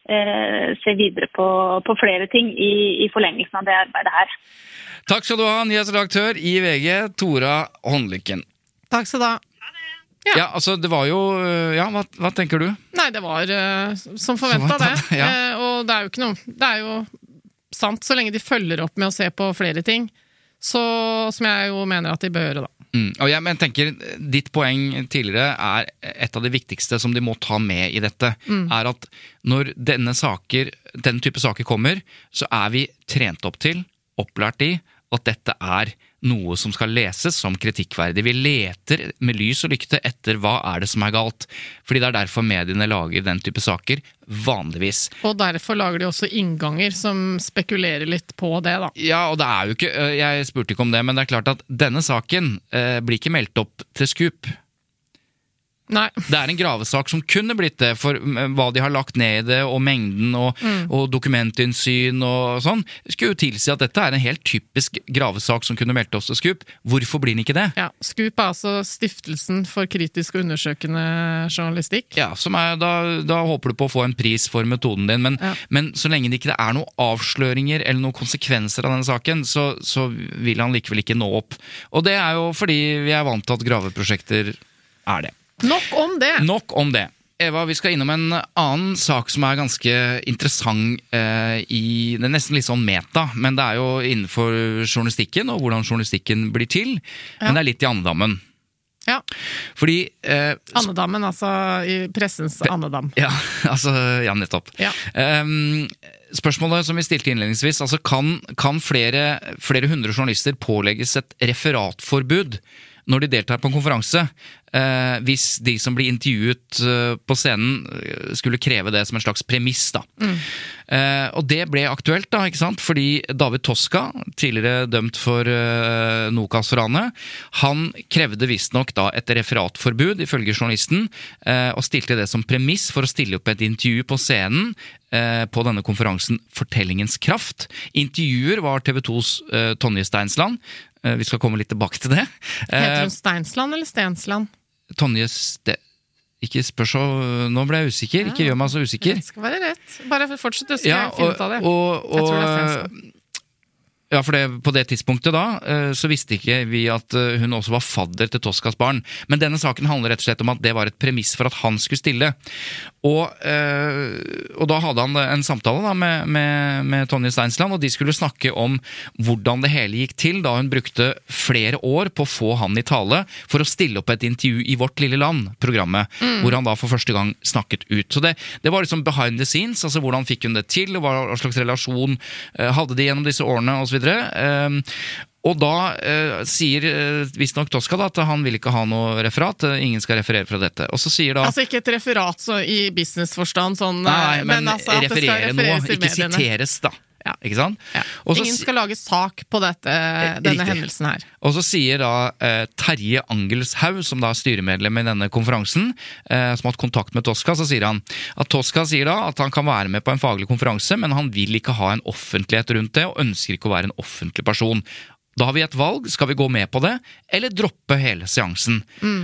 eh, se videre på, på flere ting i, i forlengelsen av det arbeidet her. Takk skal du ha, nyhetsredaktør i VG, Tora Håndlykken. Takk skal du ha. Ja. Ja, altså, det var jo Ja, hva, hva tenker du? Nei, det var uh, som forventa, det. ja. Uh, og det er jo ikke noe Det er jo sant, så lenge de følger opp med å se på flere ting. Så, som jeg jo mener at de bør gjøre, da. Mm. Og jeg men tenker, Ditt poeng tidligere er et av de viktigste som de må ta med i dette. er at Når denne, saker, den type saker kommer, så er vi trent opp til, opplært i, at dette er noe som skal leses som kritikkverdig. Vi leter med lys og lykte etter hva er det som er galt. Fordi det er derfor mediene lager den type saker, vanligvis. Og derfor lager de også innganger som spekulerer litt på det, da. Ja, og det er jo ikke øh, Jeg spurte ikke om det, men det er klart at denne saken eh, blir ikke meldt opp til Scoop. Nei. Det er en gravesak som kunne blitt det, for mm, hva de har lagt ned i det, og mengden og, og dokumentinnsyn og sånn, skulle jo tilsi at dette er en helt typisk gravesak som kunne meldt oss til Scoop. Hvorfor blir den ikke det? Ja, Scoop er altså Stiftelsen for kritisk og undersøkende journalistikk. Ja, som er, da, da håper du på å få en pris for metoden din, men, Ja. men så lenge det ikke er noen avsløringer eller noen konsekvenser av denne saken, så, så vil han likevel ikke nå opp. Og det er jo fordi vi er vant til at graveprosjekter er det. Nok om det! Nok om det. Eva, vi skal innom en annen sak som er ganske interessant eh, i Det er nesten litt sånn meta, men det er jo innenfor journalistikken og hvordan journalistikken blir til. Men det er litt i andedammen. Ja. Fordi eh, Andedammen, altså i pressens andedam. Ja, altså, ja, nettopp. Ja. Ehm, spørsmålet som vi stilte innledningsvis, altså kan, kan flere, flere hundre journalister pålegges et referatforbud når de deltar på en konferanse, eh, hvis de som blir intervjuet eh, på scenen eh, skulle kreve det som en slags premiss. da. Eh, og det ble aktuelt, da, ikke sant? fordi David Toska, tidligere dømt for eh, Nokas-ranet, han krevde visstnok et referatforbud, ifølge journalisten, eh, og stilte det som premiss for å stille opp et intervju på scenen eh, på denne konferansen Fortellingens kraft. Intervjuer var TV 2s eh, Tonje Steinsland. Eh, vi skal komme litt tilbake til det. Heter Eh, hun Steinsland eller Stensland? Tonje Ste... Ikke spør så Nå ble jeg usikker. Ikke gjør meg så usikker. Det skal være rett. Bare fortsett, du, skal Ja, jeg finne ut av det. og, Jeg tror det er og, Stensland. ja, for det, På det tidspunktet da, eh, så visste ikke vi at eh, hun også var fadder til Toskas barn. Men denne saken handler rett og slett om at det var et premiss for at han skulle stille. Og, eh, og da hadde han en samtale da med, med, med Tonje Steinsland, og de skulle snakke om hvordan det hele gikk til da hun brukte flere år på å få han i tale for å stille opp et intervju i Vårt lille land, programmet, hvor han da for første gang snakket ut. Så det, det var liksom behind the scenes, altså hvordan fikk hun det til, og hva slags relasjon eh, hadde de gjennom disse årene, osv. Um, og da eh, sier uh, visstnok Toska da, at han vil ikke ha noe referat, eh, ingen skal referere fra dette. Og så sier da Altså ikke et referat så i businessforstand, sånn, Nei, eh, men, altså at det skal referere noe, i mediene. ikke siteres, da. Ja. Ikke sant? Ja. Også, Ingen skal lage sak på dette, denne riktig. hendelsen her. Og så sier da eh, Terje Angelshaug, som da er styremedlem i denne konferansen, eh, som har hatt kontakt med Tosca, så sier han at Tosca sier da at han kan være med på en faglig konferanse, men han vil ikke ha en offentlighet rundt det, og ønsker ikke å være en offentlig person. Da har vi et valg. Skal vi gå med på det, eller droppe hele seansen?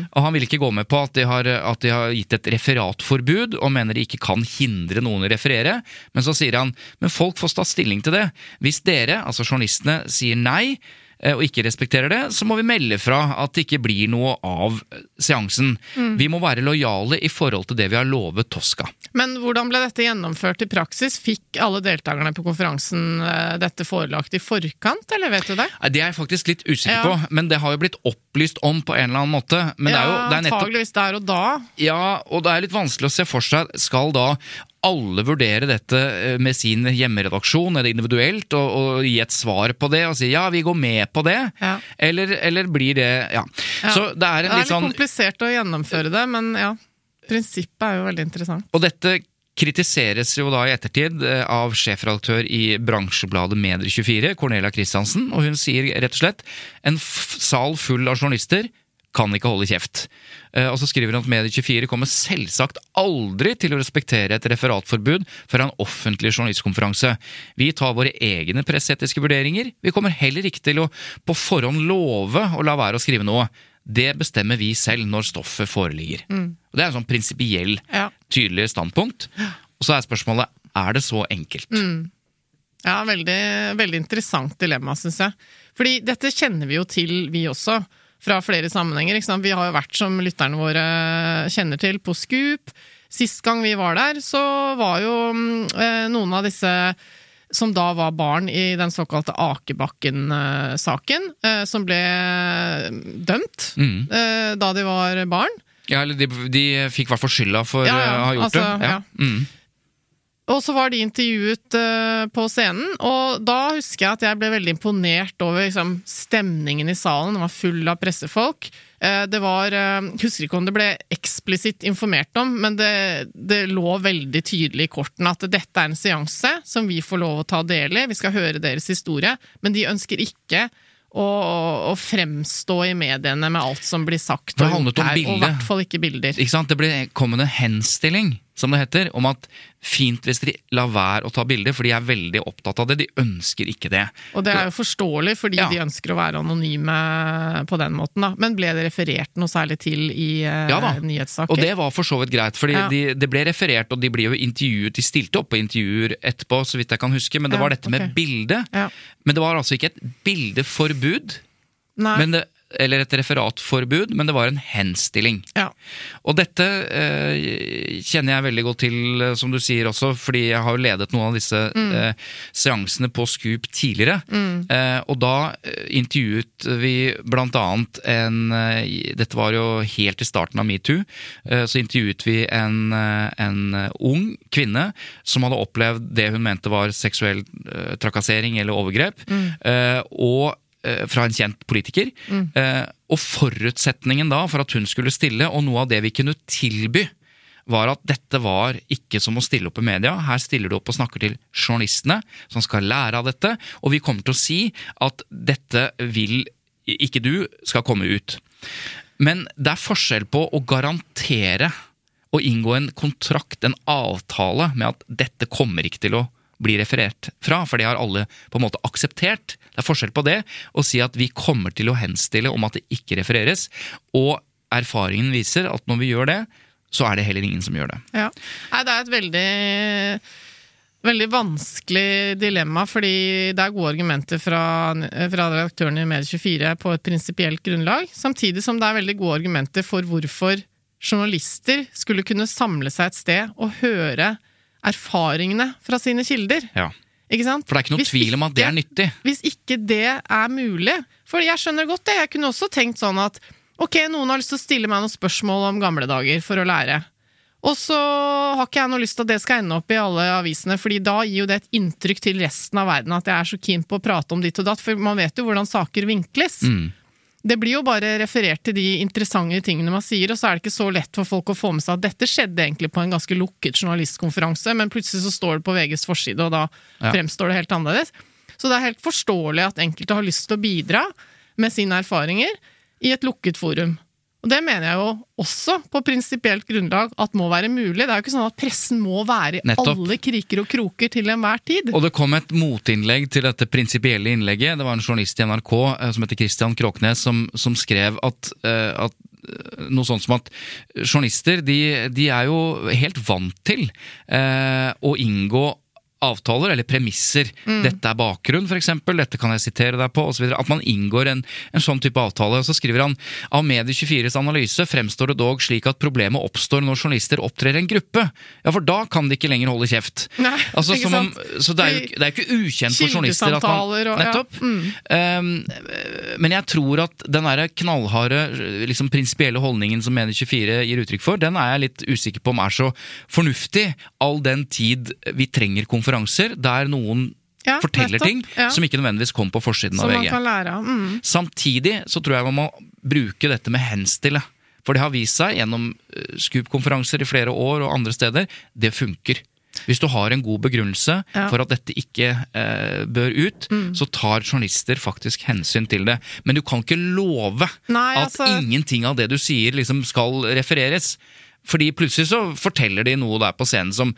Og han vil ikke gå med på at de, har, at de har gitt et referatforbud, og mener de ikke kan hindre noen å referere. Men så sier han men folk får ta stilling til det. Hvis dere, altså journalistene, sier nei, og ikke respekterer det, så må vi melde fra at det ikke blir noe av seansen. seansen. Vi må være lojale i forhold til det vi har lovet Tosca. Men hvordan ble dette gjennomført i praksis? Fikk alle deltakerne på konferansen eh, dette forelagt i forkant, eller vet du det? Det er jeg faktisk litt usikker Ja. på, men det har jo blitt opplyst om på en eller annen måte. Men det er jo ja, det er nettopp antageligvis der og da. Ja, og det er litt vanskelig å se for seg Skal da alle vurdere dette eh, med sin hjemmeredaksjon eller individuelt og, og gi et svar på det og si ja, vi går med på det? Ja. Eller, eller blir det Ja. Ja. Så det er Det er litt litt sånn komplisert å gjennomføre det, men ja. Prinsippet er jo veldig interessant. Og dette kritiseres jo da i ettertid eh, av sjefredaktør i bransjebladet Medier24, Cornelia Christiansen, og hun sier rett og slett en sal full av journalister kan ikke holde kjeft. Eh, Og så skriver han at Medie24 kommer selvsagt aldri til å respektere et referatforbud for en offentlig journalistkonferanse. Vi tar våre egne presseetiske vurderinger. Vi kommer heller ikke til å på forhånd love å la være å skrive noe. Det bestemmer vi selv når stoffet foreligger. Og Det er en sånn prinsipiell tydelig standpunkt. Og så er spørsmålet er det så enkelt. Ja, veldig, veldig interessant dilemma, syns jeg. Fordi dette kjenner vi jo til, vi også, fra flere sammenhenger. Vi har jo vært, som lytterne våre kjenner til, på Scoop. Sist gang vi var der, så var jo mm, eh, noen av disse som da var barn i den såkalte Akebakken-saken, eh, som ble dømt Mm. eh, da de var barn. Ja, eller de, de fikk i hvert fall skylda for Ja, ja, eh, å ha gjort altså, det. Ja. ja. Mm. Og så var de intervjuet uh, på scenen, og da husker jeg at jeg ble veldig imponert over liksom, stemningen i salen. Den var full av pressefolk. Uh, det var uh, Husker ikke om det ble eksplisitt informert om, men det, det lå veldig tydelig i kortene at dette er en seanse som vi får lov å ta del i. Vi skal høre deres historie, men de ønsker ikke å, fremstå i mediene med alt som blir sagt For det handlet om bildet. og i hvert fall ikke bilder. Ikke sant? Det ble kommende en henstilling, som det heter, om at fint hvis dere lar være å ta bilder, for de er veldig opptatt av det. De ønsker ikke det. Og det er jo forståelig, fordi Ja. de ønsker å være anonyme på den måten. da. Men ble det referert noe særlig til i uh, Ja nyhetssaker? Og det var for så vidt greit, fordi Ja. de, det ble referert, og de ble jo intervjuet, de stilte opp på intervjuer etterpå, så vidt jeg kan huske, men det var dette med bildet. bilde. Ja. Men det var altså ikke et bildeforbud, Nei. men det, eller et referatforbud, men det var en henstilling. ja. Og dette eh, kjenner jeg veldig godt til, eh, som du sier også, fordi jeg har jo ledet noen av disse eh, seansene på Scoop tidligere. Eh, og da eh, intervjuet vi blant annet en eh, Dette var jo helt i starten av metoo. Eh, så intervjuet vi en, en ung kvinne som hadde opplevd det hun mente var seksuell trakassering eller overgrep. Eh, og fra en kjent politiker. Mm. og forutsetningen da for at hun skulle stille, og noe av det vi kunne tilby, var at dette var ikke som å stille opp i media. Her stiller du opp og snakker til journalistene, som skal lære av dette, og vi kommer til å si at dette vil ikke du skal komme ut. Men det er forskjell på å garantere å inngå en kontrakt, en avtale, med at dette kommer ikke til å bli referert fra, for det har alle på en måte akseptert. Det er forskjell på det å si at vi kommer til å henstille om at det ikke refereres, og erfaringen viser at når vi gjør det, så er det heller ingen som gjør det. Ja. Nei, det er et veldig Veldig vanskelig dilemma, fordi det er gode argumenter fra, fra redaktøren i Medie24 på et prinsipielt grunnlag, samtidig som det er veldig gode argumenter for hvorfor journalister skulle kunne samle seg et sted og høre erfaringene fra sine kilder. Ja. Ikke sant? For det er ikke noe Hvis tvil om at det er nyttig. Hvis ikke det er mulig For jeg skjønner godt det. Jeg kunne også tenkt sånn at ok, noen har lyst til å stille meg noen spørsmål om gamle dager for å lære. Og så har ikke jeg noe lyst til at det skal ende opp i alle avisene, fordi da gir jo det et inntrykk til resten av verden at jeg er så keen på å prate om ditt og datt, for man vet jo hvordan saker vinkles. Mm. Det blir jo bare referert til de interessante tingene man sier, og så er det ikke så lett for folk å få med seg at dette skjedde egentlig på en ganske lukket journalistkonferanse, men plutselig så står det på VGs forside, og da Ja. fremstår det helt annerledes. Så det er helt forståelig at enkelte har lyst til å bidra med sine erfaringer i et lukket forum. Og det mener jeg jo også på prinsipielt grunnlag at må være mulig. Det er jo ikke sånn at pressen må være i Nettopp. alle kriker og kroker til enhver tid. Og det kom et motinnlegg til dette prinsipielle innlegget. Det var en journalist i NRK eh, som heter Christian Kråknes, som, som skrev at, eh, at eh, noe sånt som at journalister de, de er jo helt vant til eh, å inngå avtaler eller premisser. Mm. Dette er bakgrunn, eksempel. Dette kan jeg sitere deg på, osv. At man inngår en, en sånn type avtale. Og så skriver han av Medie24s analyse fremstår det dog slik at problemet oppstår når journalister opptrer i en gruppe. Ja, for da kan de ikke lenger holde kjeft. Nei, altså, ikke som om, så det er jo det er jo ikke ukjent for journalister at man og- ja. Nettopp. Mm. Um, men jeg tror at den der knallharde, liksom prinsipielle holdningen som Medie24 gir uttrykk for, den er jeg litt usikker på om er så fornuftig, all den tid vi trenger konferanser der noen Ja, forteller nettopp. ting Ja. som ikke nødvendigvis kom på forsiden Som av VG. Mm. Samtidig så tror jeg man må bruke dette med henstille. For det har vist seg gjennom eh, Scoop-konferanser i flere år og andre steder, det funker. Hvis du har en god begrunnelse Ja. for at dette ikke eh, bør ut, Mm. så tar journalister faktisk hensyn til det. Men du kan ikke love Nei, at altså- ingenting av det du sier liksom skal refereres. Fordi plutselig så forteller de noe der på scenen som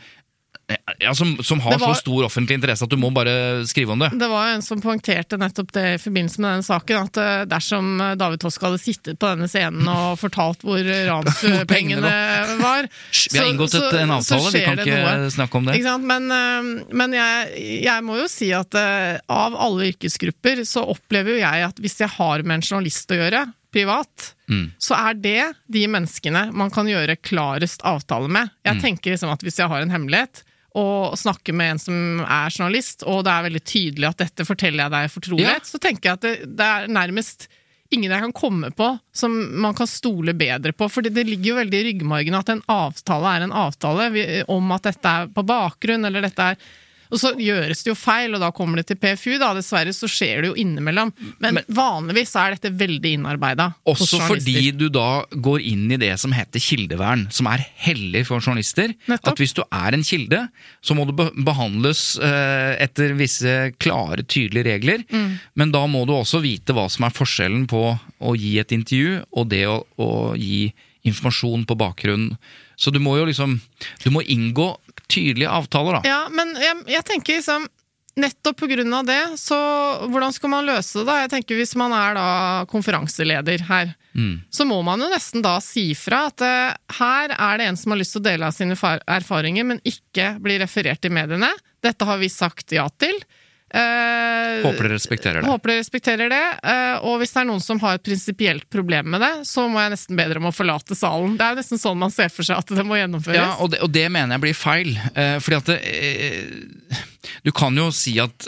ja, som, som har var- så stor offentlig interesse at du må bare skrive om det. Det var en som poengterte nettopp det i forbindelse med denne saken, at eh, dersom eh, David Tosk hadde sittet på denne scenen og fortalt hvor pengene ranspengene var Vi har så- inngått et, så- en avtale, vi kan ikke noe. snakke om det. Men, eh, men jeg, jeg må jo si at av alle yrkesgrupper så opplever jo jeg at hvis jeg har med en journalist å gjøre, privat, Mm. så er det de menneskene man kan gjøre klarest avtale med. Jeg Mm. tenker liksom at hvis jeg har en hemmelighet, og snakker med en som er journalist, og det er veldig tydelig at dette forteller jeg deg i fortrolighet, så tenker jeg at det, det er nærmest ingen jeg kan komme på som man kan stole bedre på. For det ligger jo veldig i ryggmargen at en avtale er en avtale om at dette er på bakgrunn, eller dette er og så gjøres det jo feil, og da kommer det til PFU. da, Dessverre så skjer det jo innimellom. Men, Men- vanligvis er dette veldig innarbeida. Også fordi du da går inn i det som heter kildevern, som er hellig for journalister. Nettopp. At hvis du er en kilde, så må du behandles eh, etter visse klare, tydelige regler. Mm. Men da må du også vite hva som er forskjellen på å gi et intervju og det å, å gi informasjon på bakgrunn. Så du må jo liksom Du må inngå tydelige avtaler, da. Ja, men jeg, jeg tenker liksom Nettopp av det, så hvordan skal man løse det da? Jeg tenker Hvis man er da konferanseleder her, Mm. så må man jo nesten da si fra at uh, her er det en som har lyst til å dele av sine erfaringer, men ikke blir referert i mediene. Dette har vi sagt ja til. Eh, Håper dere respekterer det. Håper dere respekterer det. Uh, og hvis det er noen som har et prinsipielt problem med det, så må jeg nesten be dere om å forlate salen. Det er jo nesten sånn man ser for seg at det må gjennomføres. Ja, og det, og det mener jeg blir feil. Uh, fordi at det, Du kan jo si at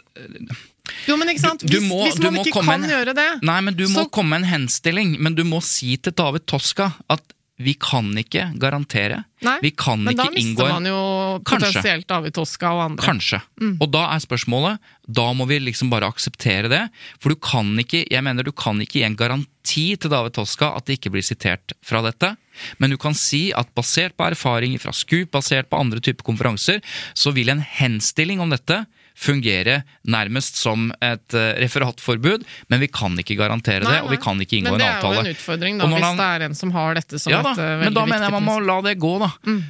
Jo, men ikke sant? Du- du hvis, må- hvis du man ikke kan en- gjøre det Nei, men du må Så- komme med en henstilling. Men du må si til David Toska at vi kan ikke garantere. Nei, vi kan Men ikke da mister man jo potensielt David Toska og andre. Kanskje. Og da er spørsmålet Da må vi liksom bare akseptere det. For du kan ikke Jeg mener du kan ikke gi en garanti til David Toska at det ikke blir sitert fra dette. Men du kan si at basert på erfaring fra SKUP, basert på andre typer konferanser, så vil en henstilling om dette fungere nærmest som et eh, referatforbud, men vi kan ikke garantere det, Nei, og vi kan ikke inngå en avtale. Men det er jo en utfordring, da, hvis han- det er en som har dette som ja da, et eh, veldig men da mener jeg man må la det gå, da.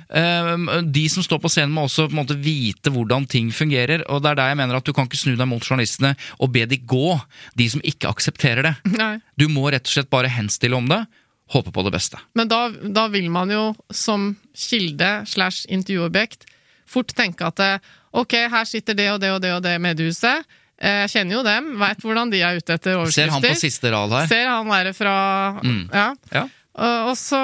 Eh, De som står på scenen må også på en måte vite hvordan ting fungerer, og det er der jeg mener at du kan ikke snu deg mot journalistene og be de gå, de som ikke aksepterer det. Nei. Du må rett og slett bare henstille om det, håpe på det beste. Men da, da vil man jo som kilde slash intervjuobjekt fort tenke at ok, her sitter det og det og det og det mediehuset. Eh, Jeg kjenner jo dem, veit hvordan de er ute etter Ser han på siste rad her? Ser han være fra Mm. Ja. Ja. Og så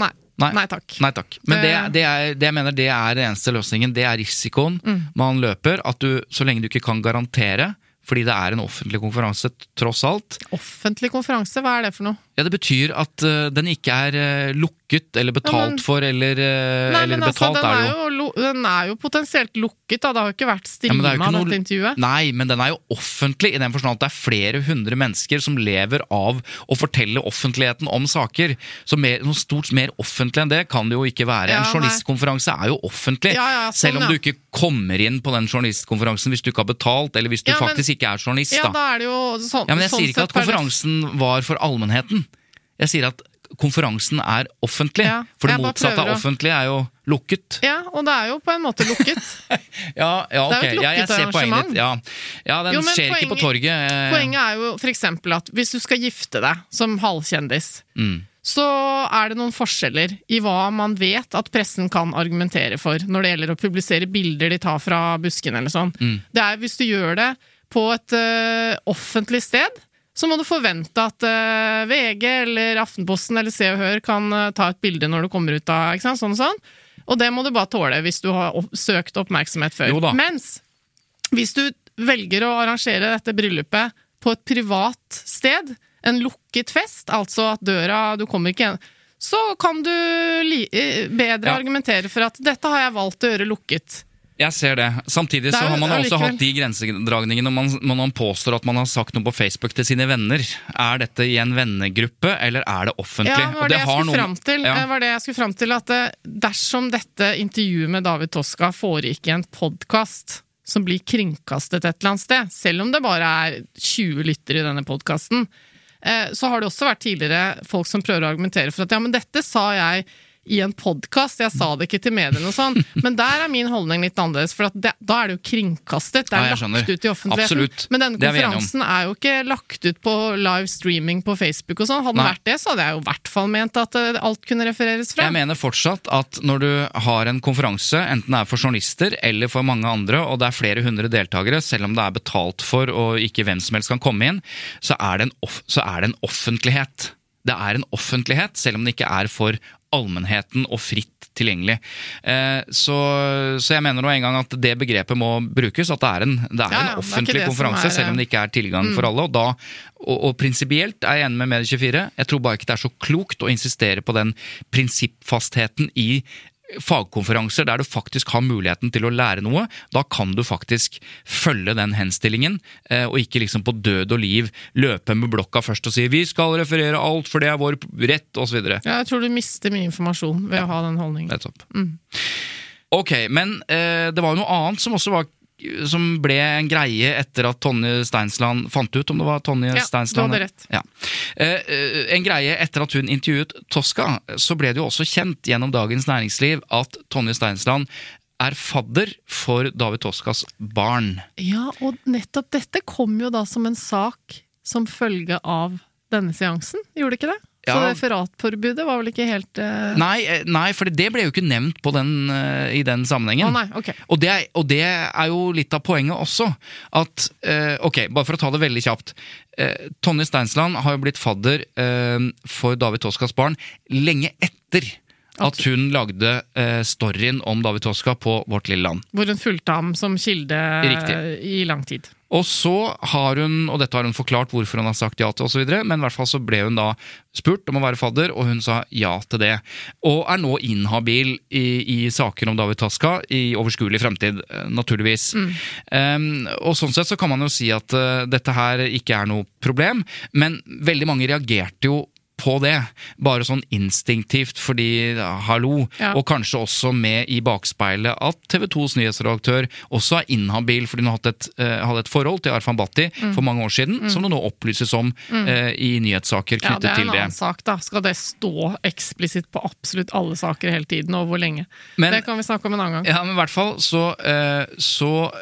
Nei. Nei. Nei takk. Nei takk. Men det, Det- det, er, det jeg mener det er den eneste løsningen. Det er risikoen Mm. man løper. At du, så lenge du ikke kan garantere, fordi det er en offentlig konferanse tross alt, Offentlig konferanse, hva er det for noe? Ja, Det betyr at uh, den ikke er uh, lukket eller betalt Ja, men- for, eller, uh, Nei, eller men altså, betalt den er er, det jo. den er jo potensielt lukket, da. Det har jo ikke vært Ja, det streama, jo ikke noe- dette intervjuet. Nei, men den er jo offentlig i den forstand at det er flere hundre mennesker som lever av å fortelle offentligheten om saker. Så mer, noe stort mer offentlig enn det kan det jo ikke være. Ja, en journalistkonferanse er jo offentlig. Ja, ja, sånn, selv om ja. du ikke kommer inn på den journalistkonferansen hvis du ikke har betalt, eller hvis du Ja, men- faktisk ikke er journalist. Ja, da. da er det jo sånn Ja, men jeg sånn sier ikke at er konferansen var for allmennheten. Jeg sier at konferansen er offentlig. Ja, for det motsatte av offentlig er jo lukket. Ja, og det er jo på en måte lukket. Ja, ja Det er jo et Ja, jeg lukket ser poenget arrangement. ditt. Ja. ja, den Jo, skjer skjer ikke på torget. eh, Poenget er jo eksempel at hvis du skal gifte deg som halvkjendis, Mm. så er det noen forskjeller i hva man vet at pressen kan argumentere for når det gjelder å publisere bilder de tar fra busken eller sånn. Mm. Det er hvis du gjør det på et uh, offentlig sted, så må du forvente at uh, VG eller Aftenposten eller Se og Hør kan uh, ta et bilde når du kommer ut av ikke sant? sånn og sånn. Og det må du bare tåle hvis du har opp søkt oppmerksomhet før. Mens hvis du velger å arrangere dette bryllupet på et privat sted, en lukket fest, altså at døra Du kommer ikke igjen Så kan du eh, bedre Ja. argumentere for at dette har jeg valgt å gjøre lukket. Jeg ser det. Samtidig så har man også hatt de grensedragningene når man, når man påstår at man har sagt noe på Facebook til sine venner. Er dette i en vennegruppe, eller er det offentlig? Ja, var det, det, jeg noen- fram til. Ja. Var det jeg skulle fram til at eh, dersom dette intervjuet med David Toska foregikk i en podkast som blir kringkastet et eller annet sted, selv om det bare er 20 lyttere i denne podkasten, så har det også vært tidligere folk som prøver å argumentere for at ja, men dette sa jeg i en podkast, jeg sa det ikke til mediene og sånn. Men der er min holdning litt annerledes, for at det, da er det jo kringkastet. Det er ja, lagt ut i offentligheten. Absolutt. Men denne konferansen er er jo ikke lagt ut på live streaming på Facebook og sånn. Hadde det vært det, så hadde jeg jo i hvert fall ment at eh, alt kunne refereres fra. Jeg mener fortsatt at når du har en konferanse, enten det er for journalister eller for mange andre, og det er flere hundre deltakere, selv om det er betalt for og ikke hvem som helst kan komme inn, så er det en, off så er det en offentlighet. Det er en offentlighet, selv om det ikke er for allmennheten og fritt tilgjengelig. Eh, så, så jeg mener nå en gang at det begrepet må brukes, at det er en, det er Ja, en er offentlig det konferanse, er, selv om det ikke er tilgang for alle. Og, da, og, og prinsipielt er jeg enig med Medie24. Jeg tror bare ikke det er så klokt å insistere på den prinsippfastheten i fagkonferanser der du faktisk har muligheten til å lære noe. Da kan du faktisk følge den henstillingen, eh, og ikke liksom på død og liv løpe med blokka først og si 'vi skal referere alt, for det er vår rett', osv. Ja, jeg tror du mister mye informasjon ved å ha den holdningen. Nettopp. Ok, men eh, det var jo noe annet som også var som ble en greie etter at Tonje Steinsland fant ut om det var Tonje Ja, du Steinsland. hadde rett. Ja. Eh, eh, en greie etter at hun intervjuet Tosca, så ble det jo også kjent gjennom Dagens Næringsliv at Tonje Steinsland er fadder for David Toscas barn. Ja, og nettopp dette kom jo da som en sak som følge av denne seansen, gjorde det ikke det? Så Ja. referatforbudet var vel ikke helt uh... Nei, eh, nei, for det ble jo ikke nevnt på den, uh, i den sammenhengen. Oh, nei, okay. Og det, og det er jo litt av poenget også. At, uh, ok, Bare for å ta det veldig kjapt. Tonje Steinsland har jo blitt fadder for David Toskas barn lenge etter at hun lagde eh, storyen om David Toska på Vårt lille land. Hvor hun fulgte ham som kilde Riktig. i lang tid. Og så har hun, og dette har hun forklart hvorfor hun har sagt ja til osv., men i hvert fall så ble hun da spurt om å være fadder, og hun sa ja til det. Og er nå inhabil i, i saker om David Taska i overskuelig fremtid, naturligvis. naturligvis. Um, og sånn sett så kan man jo si at uh, dette her ikke er noe problem, men veldig mange reagerte jo på det, bare sånn instinktivt fordi ja, hallo, Ja. og kanskje også med i bakspeilet at TV 2s nyhetsredaktør også er inhabil fordi hun har hatt et, eh, hadde et forhold til Arfan Bhatti Mm. for mange år siden, som det nå opplyses om eh, i nyhetssaker knyttet knyttet det er til annen det. sak, da. Skal det stå eksplisitt på absolutt alle saker hele tiden, og hvor lenge? Men- det kan vi snakke om en annen gang. Ja, men i hvert fall så, eh, så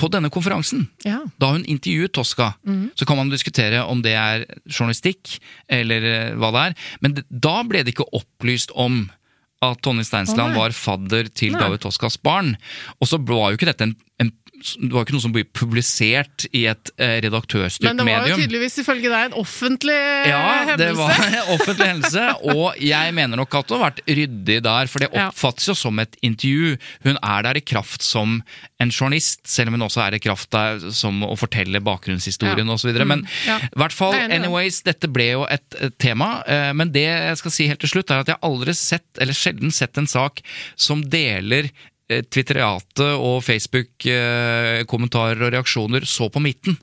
på denne konferansen Ja. da hun intervjuet Tosca, så kan man diskutere om det er journalistikk eller eh, hva det er, men da ble det ikke opplyst om at Tonje Steinsland oh, var fadder til Nei. David Toscas barn. Og så var jo ikke dette en, en det var ikke noe som ble publisert i et redaktørstyrt medium. Men det var jo tydeligvis ifølge deg en offentlig Ja, hendelse. det var en offentlig hendelse, og jeg mener nok at hun har vært ryddig der, for det oppfattes jo som et intervju. Hun er der i kraft som en journalist, selv om hun også er i kraft der som å fortelle bakgrunnshistorien Ja. osv. Men Ja. i hvert fall, anyways, dette ble jo et, tema. eh, Men det jeg skal si helt til slutt, er at jeg aldri sett, eller sjelden sett en sak som deler eh, Twitteriatet og Facebook-kommentarer og reaksjoner så på midten.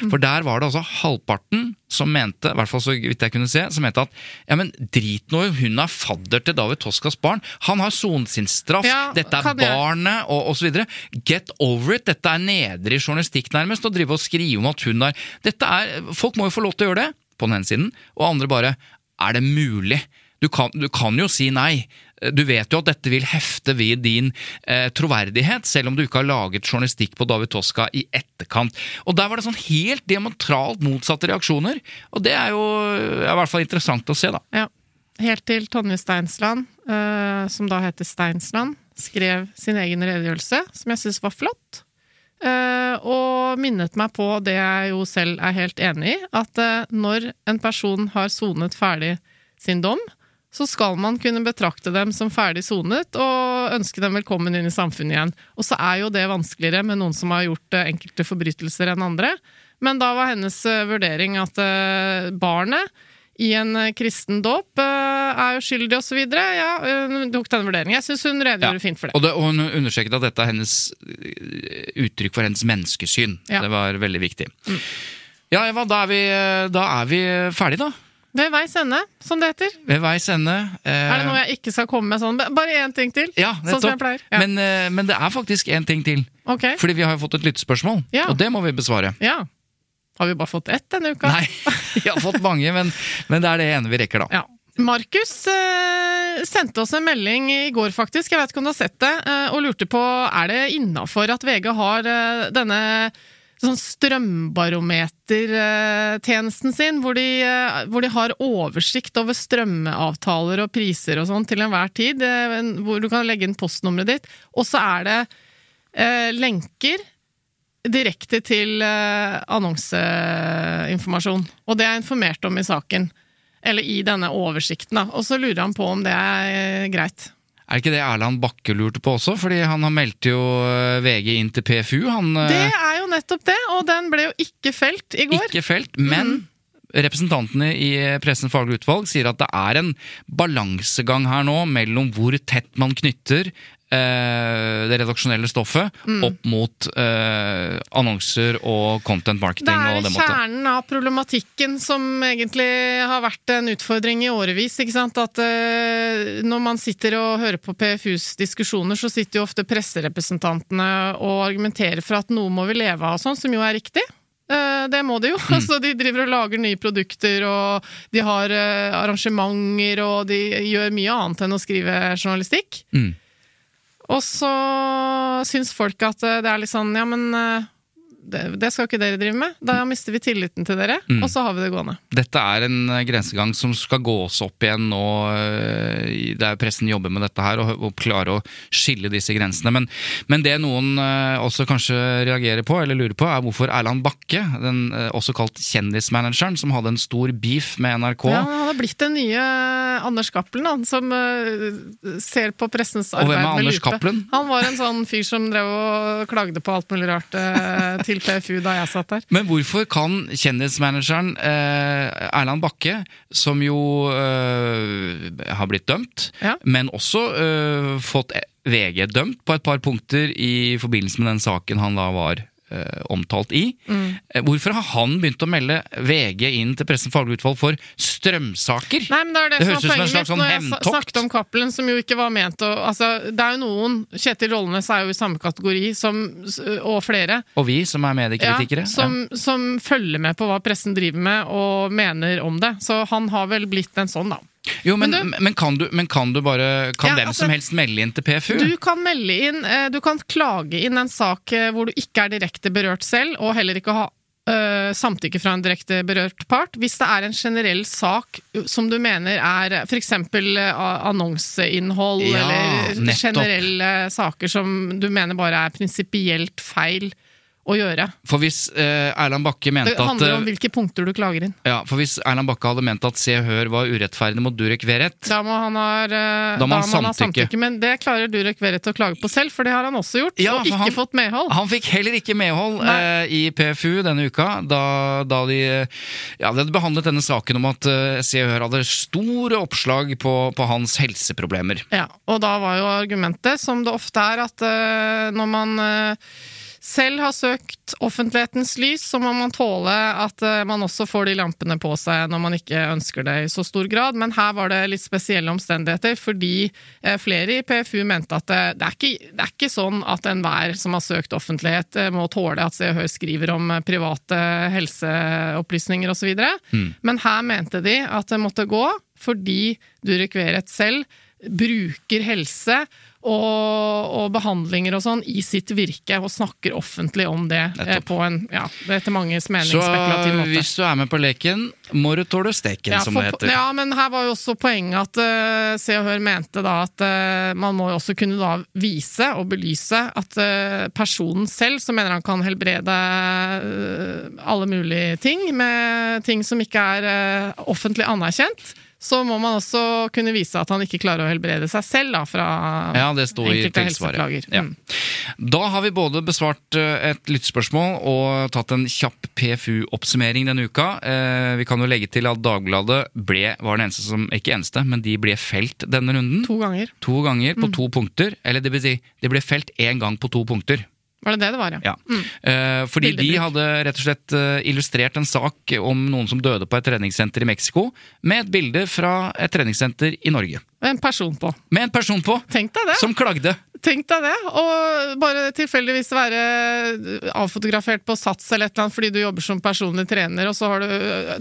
Mm. For der var det altså halvparten som mente, i hvert fall så vidt jeg kunne se, som mente at ja, men drit nå hun er fadder til David Toscas barn. Han har sonet sin straff, Ja, dette er barnet, og osv. Get over it! Dette er nedrig journalistikk, nærmest, å drive og skrive om at hun er Dette er Folk må jo få lov til å gjøre det, på den ene siden, og andre bare er det mulig? Du kan, du kan jo si nei. Du vet jo at dette vil hefte ved din eh, troverdighet, selv om du ikke har laget journalistikk på David Toska i etterkant. Og der var det sånn helt diametralt motsatte reaksjoner, og det er jo i hvert fall interessant å se, da. Ja. Helt til Tonje Steinsland, eh, som da heter Steinsland, skrev sin egen redegjørelse, som jeg syns var flott. Eh, og minnet meg på det jeg jo selv er helt enig i, at eh, når en person har sonet ferdig sin dom, så skal man kunne betrakte dem som ferdig sonet og ønske dem velkommen inn i samfunnet igjen. Og så er jo det vanskeligere med noen som har gjort eh, enkelte forbrytelser enn andre. Men da var hennes eh, vurdering at eh, barnet i en kristen dåp er uskyldig osv. Ja, hun tok den vurderingen. Jeg syns hun redegjorde Ja. fint for det. Og, det, og hun understreket at dette er hennes uttrykk for hennes menneskesyn. Ja. Mm. Det var veldig viktig. Ja, Eva, da er vi, da er vi ferdige, da. Ved veis ende, som det heter. Ved veis ende. eh, Er det noe jeg ikke skal komme med sånn? Bare én ting til? Ja, sånn som jeg pleier. Ja. Men, eh, men det er faktisk en ting til. ok. Fordi vi har jo fått et lyttespørsmål, Ja. og det må vi besvare. Ja. Har vi bare fått ett denne uka? Nei, vi har fått mange, men, men det er det ene vi rekker, da. Ja. Markus eh, sendte oss en melding i går, faktisk, jeg vet ikke om du har sett det, eh, og lurte på er det innafor at VG har eh, denne sånn strømbarometertjenesten sin, hvor de, eh, hvor de har oversikt over strømavtaler og priser og sånn til enhver tid, eh, hvor du kan legge inn postnummeret ditt, og så er det eh, lenker direkte til eh, annonseinformasjon. Og det er informert om i saken. Eller i denne oversikten, da. Og så lurer han på om det er eh, greit. Er det ikke det Erland Bakke lurte på også? Fordi han har meldt jo eh, VG inn til PFU. Han eh, Det er jo nettopp det, og den ble jo ikke felt i går. ikke felt, men representantene i Pressens faglige utvalg sier at det er en balansegang her nå mellom hvor tett man knytter det redaksjonelle stoffet Mm. opp mot eh, annonser og content marketing er det måte. kjernen av problematikken som egentlig har vært en utfordring i årevis. At eh, når man sitter og hører på PFUs diskusjoner, så sitter jo ofte presserepresentantene og argumenterer for at noe må vi leve av og sånn, som jo er riktig. Eh, Det må de jo. Mm. Altså, de driver og lager nye produkter, og de har eh, arrangementer, og de gjør mye annet enn å skrive journalistikk. Mm. Og så syns folk at eh, det er litt sånn Ja, men eh, det, det skal ikke dere drive med. Da mister vi tilliten til dere, Mm. og så har vi det gående. Dette er en eh, grensegang som skal gås opp igjen nå, Det er pressen jobber med dette her, og, og klare å skille disse grensene. Men, men det noen eh, også kanskje reagerer på, eller lurer på, er hvorfor Erland Bakke, den eh, også kalt kjendismanageren, som hadde en stor beef med NRK Ja, han har blitt den nye Anders Cappelen, han som eh, ser på pressens arbeid med lupe. Og hvem er Anders. Cappelen? Han var en sånn fyr som drev og klagde på alt mulig rart eh, til PFU da jeg satt der. Men hvorfor kan kjendismanageren eh, Erland Bakke, som jo eh, har blitt dømt, Ja. men også eh, fått VG dømt på et par punkter i forbindelse med den saken han da var omtalt i. Mm. Eh, Hvorfor har han begynt å melde VG inn til Pressens faglige utvalg for strømsaker? Nei, men Det det, Det høres ut som en slags sånn jeg hevntokt. snakket om Cappelen, som jo ikke var ment å altså, Det er jo noen, Kjetil Rollenes er jo i samme kategori, som, og flere, Og vi som er mediekritikere. Ja, som, som følger med på hva pressen driver med og mener om det. Så han har vel blitt en sånn, da. Jo, men, Men men, kan, du, men kan du bare Kan Ja, hvem altså, som helst melde inn til PFU? Du kan melde inn, eh, du kan klage inn en sak eh, hvor du ikke er direkte berørt selv, og heller ikke ha Uh, samtykke fra en direkte berørt part. Hvis det er en generell sak som du mener er f.eks. annonseinnhold, Ja, eller nettopp. generelle saker som du mener bare er prinsipielt feil å gjøre. For hvis eh, Erland Bakke mente Det at handler om eh, hvilke punkter du klager inn. Ja, for Hvis Erland Bakke hadde ment at Se og Hør var urettferdig mot Durek Verrett Da må han ha, eh, Da må han ha samtykke. samtykke. Men det klarer Durek Verrett å klage på selv, for det har han også gjort. Ja, og ikke han- fått medhold. Han fikk heller ikke medhold eh, i PFU denne uka, da, da de, ja, de hadde behandlet denne saken om at eh, Se og Hør hadde store oppslag på, på hans helseproblemer. Ja, og da var jo argumentet, som det ofte er, at eh, når man selv har søkt offentlighetens lys, så må man tåle at eh, man også får de lampene på seg når man ikke ønsker det i så stor grad. Men her var det litt spesielle omstendigheter, fordi eh, flere i PFU mente at det, det, er, ikke, det er ikke sånn at enhver som har søkt offentlighet, eh, må tåle at Se og Hør skriver om private helseopplysninger osv. Mm. Men her mente de at det måtte gå fordi Durek Verrett selv bruker helse og, og, behandlinger og sånn i sitt virke, og snakker offentlig om det eh, på en, ja, etter manges mening, Så, spekulativ måte. Så hvis du er med på leken, må du tåle steken, ja, som det heter. Ja, men her var jo også poenget at uh, Se og Hør mente da at uh, man må jo også kunne da vise og belyse at uh, personen selv, som mener han kan helbrede alle mulige ting, med ting som ikke er offentlig anerkjent, så må man også kunne vise at han ikke klarer å helbrede seg selv da, fra ja, det står i tilsvaret. Ja. Mm. Da har vi både besvart eh, et lyttespørsmål og tatt en kjapp PFU-oppsummering denne uka. Eh, vi kan jo legge til at Dagbladet ble, var den eneste som Ikke eneste, men de ble felt denne runden. To ganger. To ganger på mm. to punkter. Eller det vil si, de ble felt én gang på to punkter. Var det det det var, ja? ja. Mm. Eh, fordi Bildebruk. de hadde rett og slett eh, illustrert en sak om noen som døde på et treningssenter i Mexico, med et bilde fra et treningssenter i Norge. Med en person på. Med en person på! Tenk deg det! Som klagde. Tenk deg det! Og bare tilfeldigvis være avfotografert på Sats eller et eller annet fordi du jobber som personlig trener, og så har du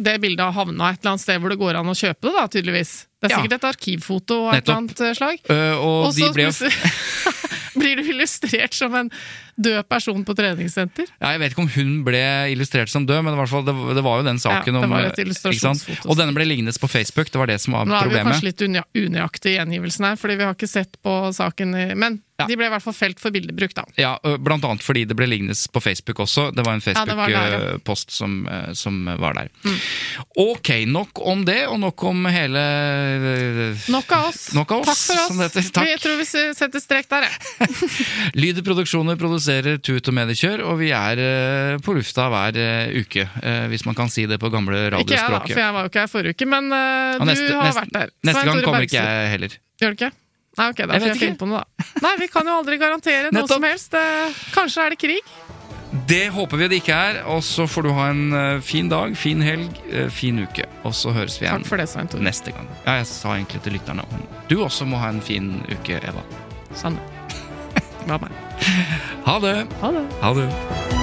det bildet havna et eller annet sted hvor det går an å kjøpe det, da, tydeligvis. Det er sikkert et arkivfoto av et eller annet slag. Uh, og, Også, de ble jo blir du illustrert som en død person på treningssenter. Ja, jeg vet ikke om hun ble illustrert som død, men var, det, det var jo den saken ja, det var et illustrasjonsfoto. Og denne ble liggende på Facebook, det var det som var problemet. Nå er vi kanskje litt unøyaktige i gjengivelsen her, fordi vi har ikke sett på saken, men ja. de ble i hvert fall felt for bildebruk, da. Ja, blant annet fordi det ble liggende på Facebook også. Det var en Facebook-post som, som, var der. Mm. Ok, nok om det, og nok om hele Nok av oss. Nok av oss Takk for oss. Takk. Vi tror vi setter strek der, jeg. Lyder Produksjoner produserer Tut og Mediekjør, og vi er på lufta hver uke. Hvis man kan si det på gamle radiospråket. Ikke jeg, da, for jeg var jo ikke her forrige uke, men neste, du har neste, vært der. Neste gang kommer ikke jeg heller. Gjør du ikke? Nei, ok, da får jeg finne på noe, da. Nei, vi kan jo aldri garantere noe som helst. Kanskje er det krig? Det håper vi det ikke er. Og så får du ha en fin dag, fin helg, fin uke. Og så høres vi igjen det, neste gang. Ja, jeg sa egentlig til lytterne Du også må ha en fin uke, Eva. Sanne. Ha det. Ha det. Ha det.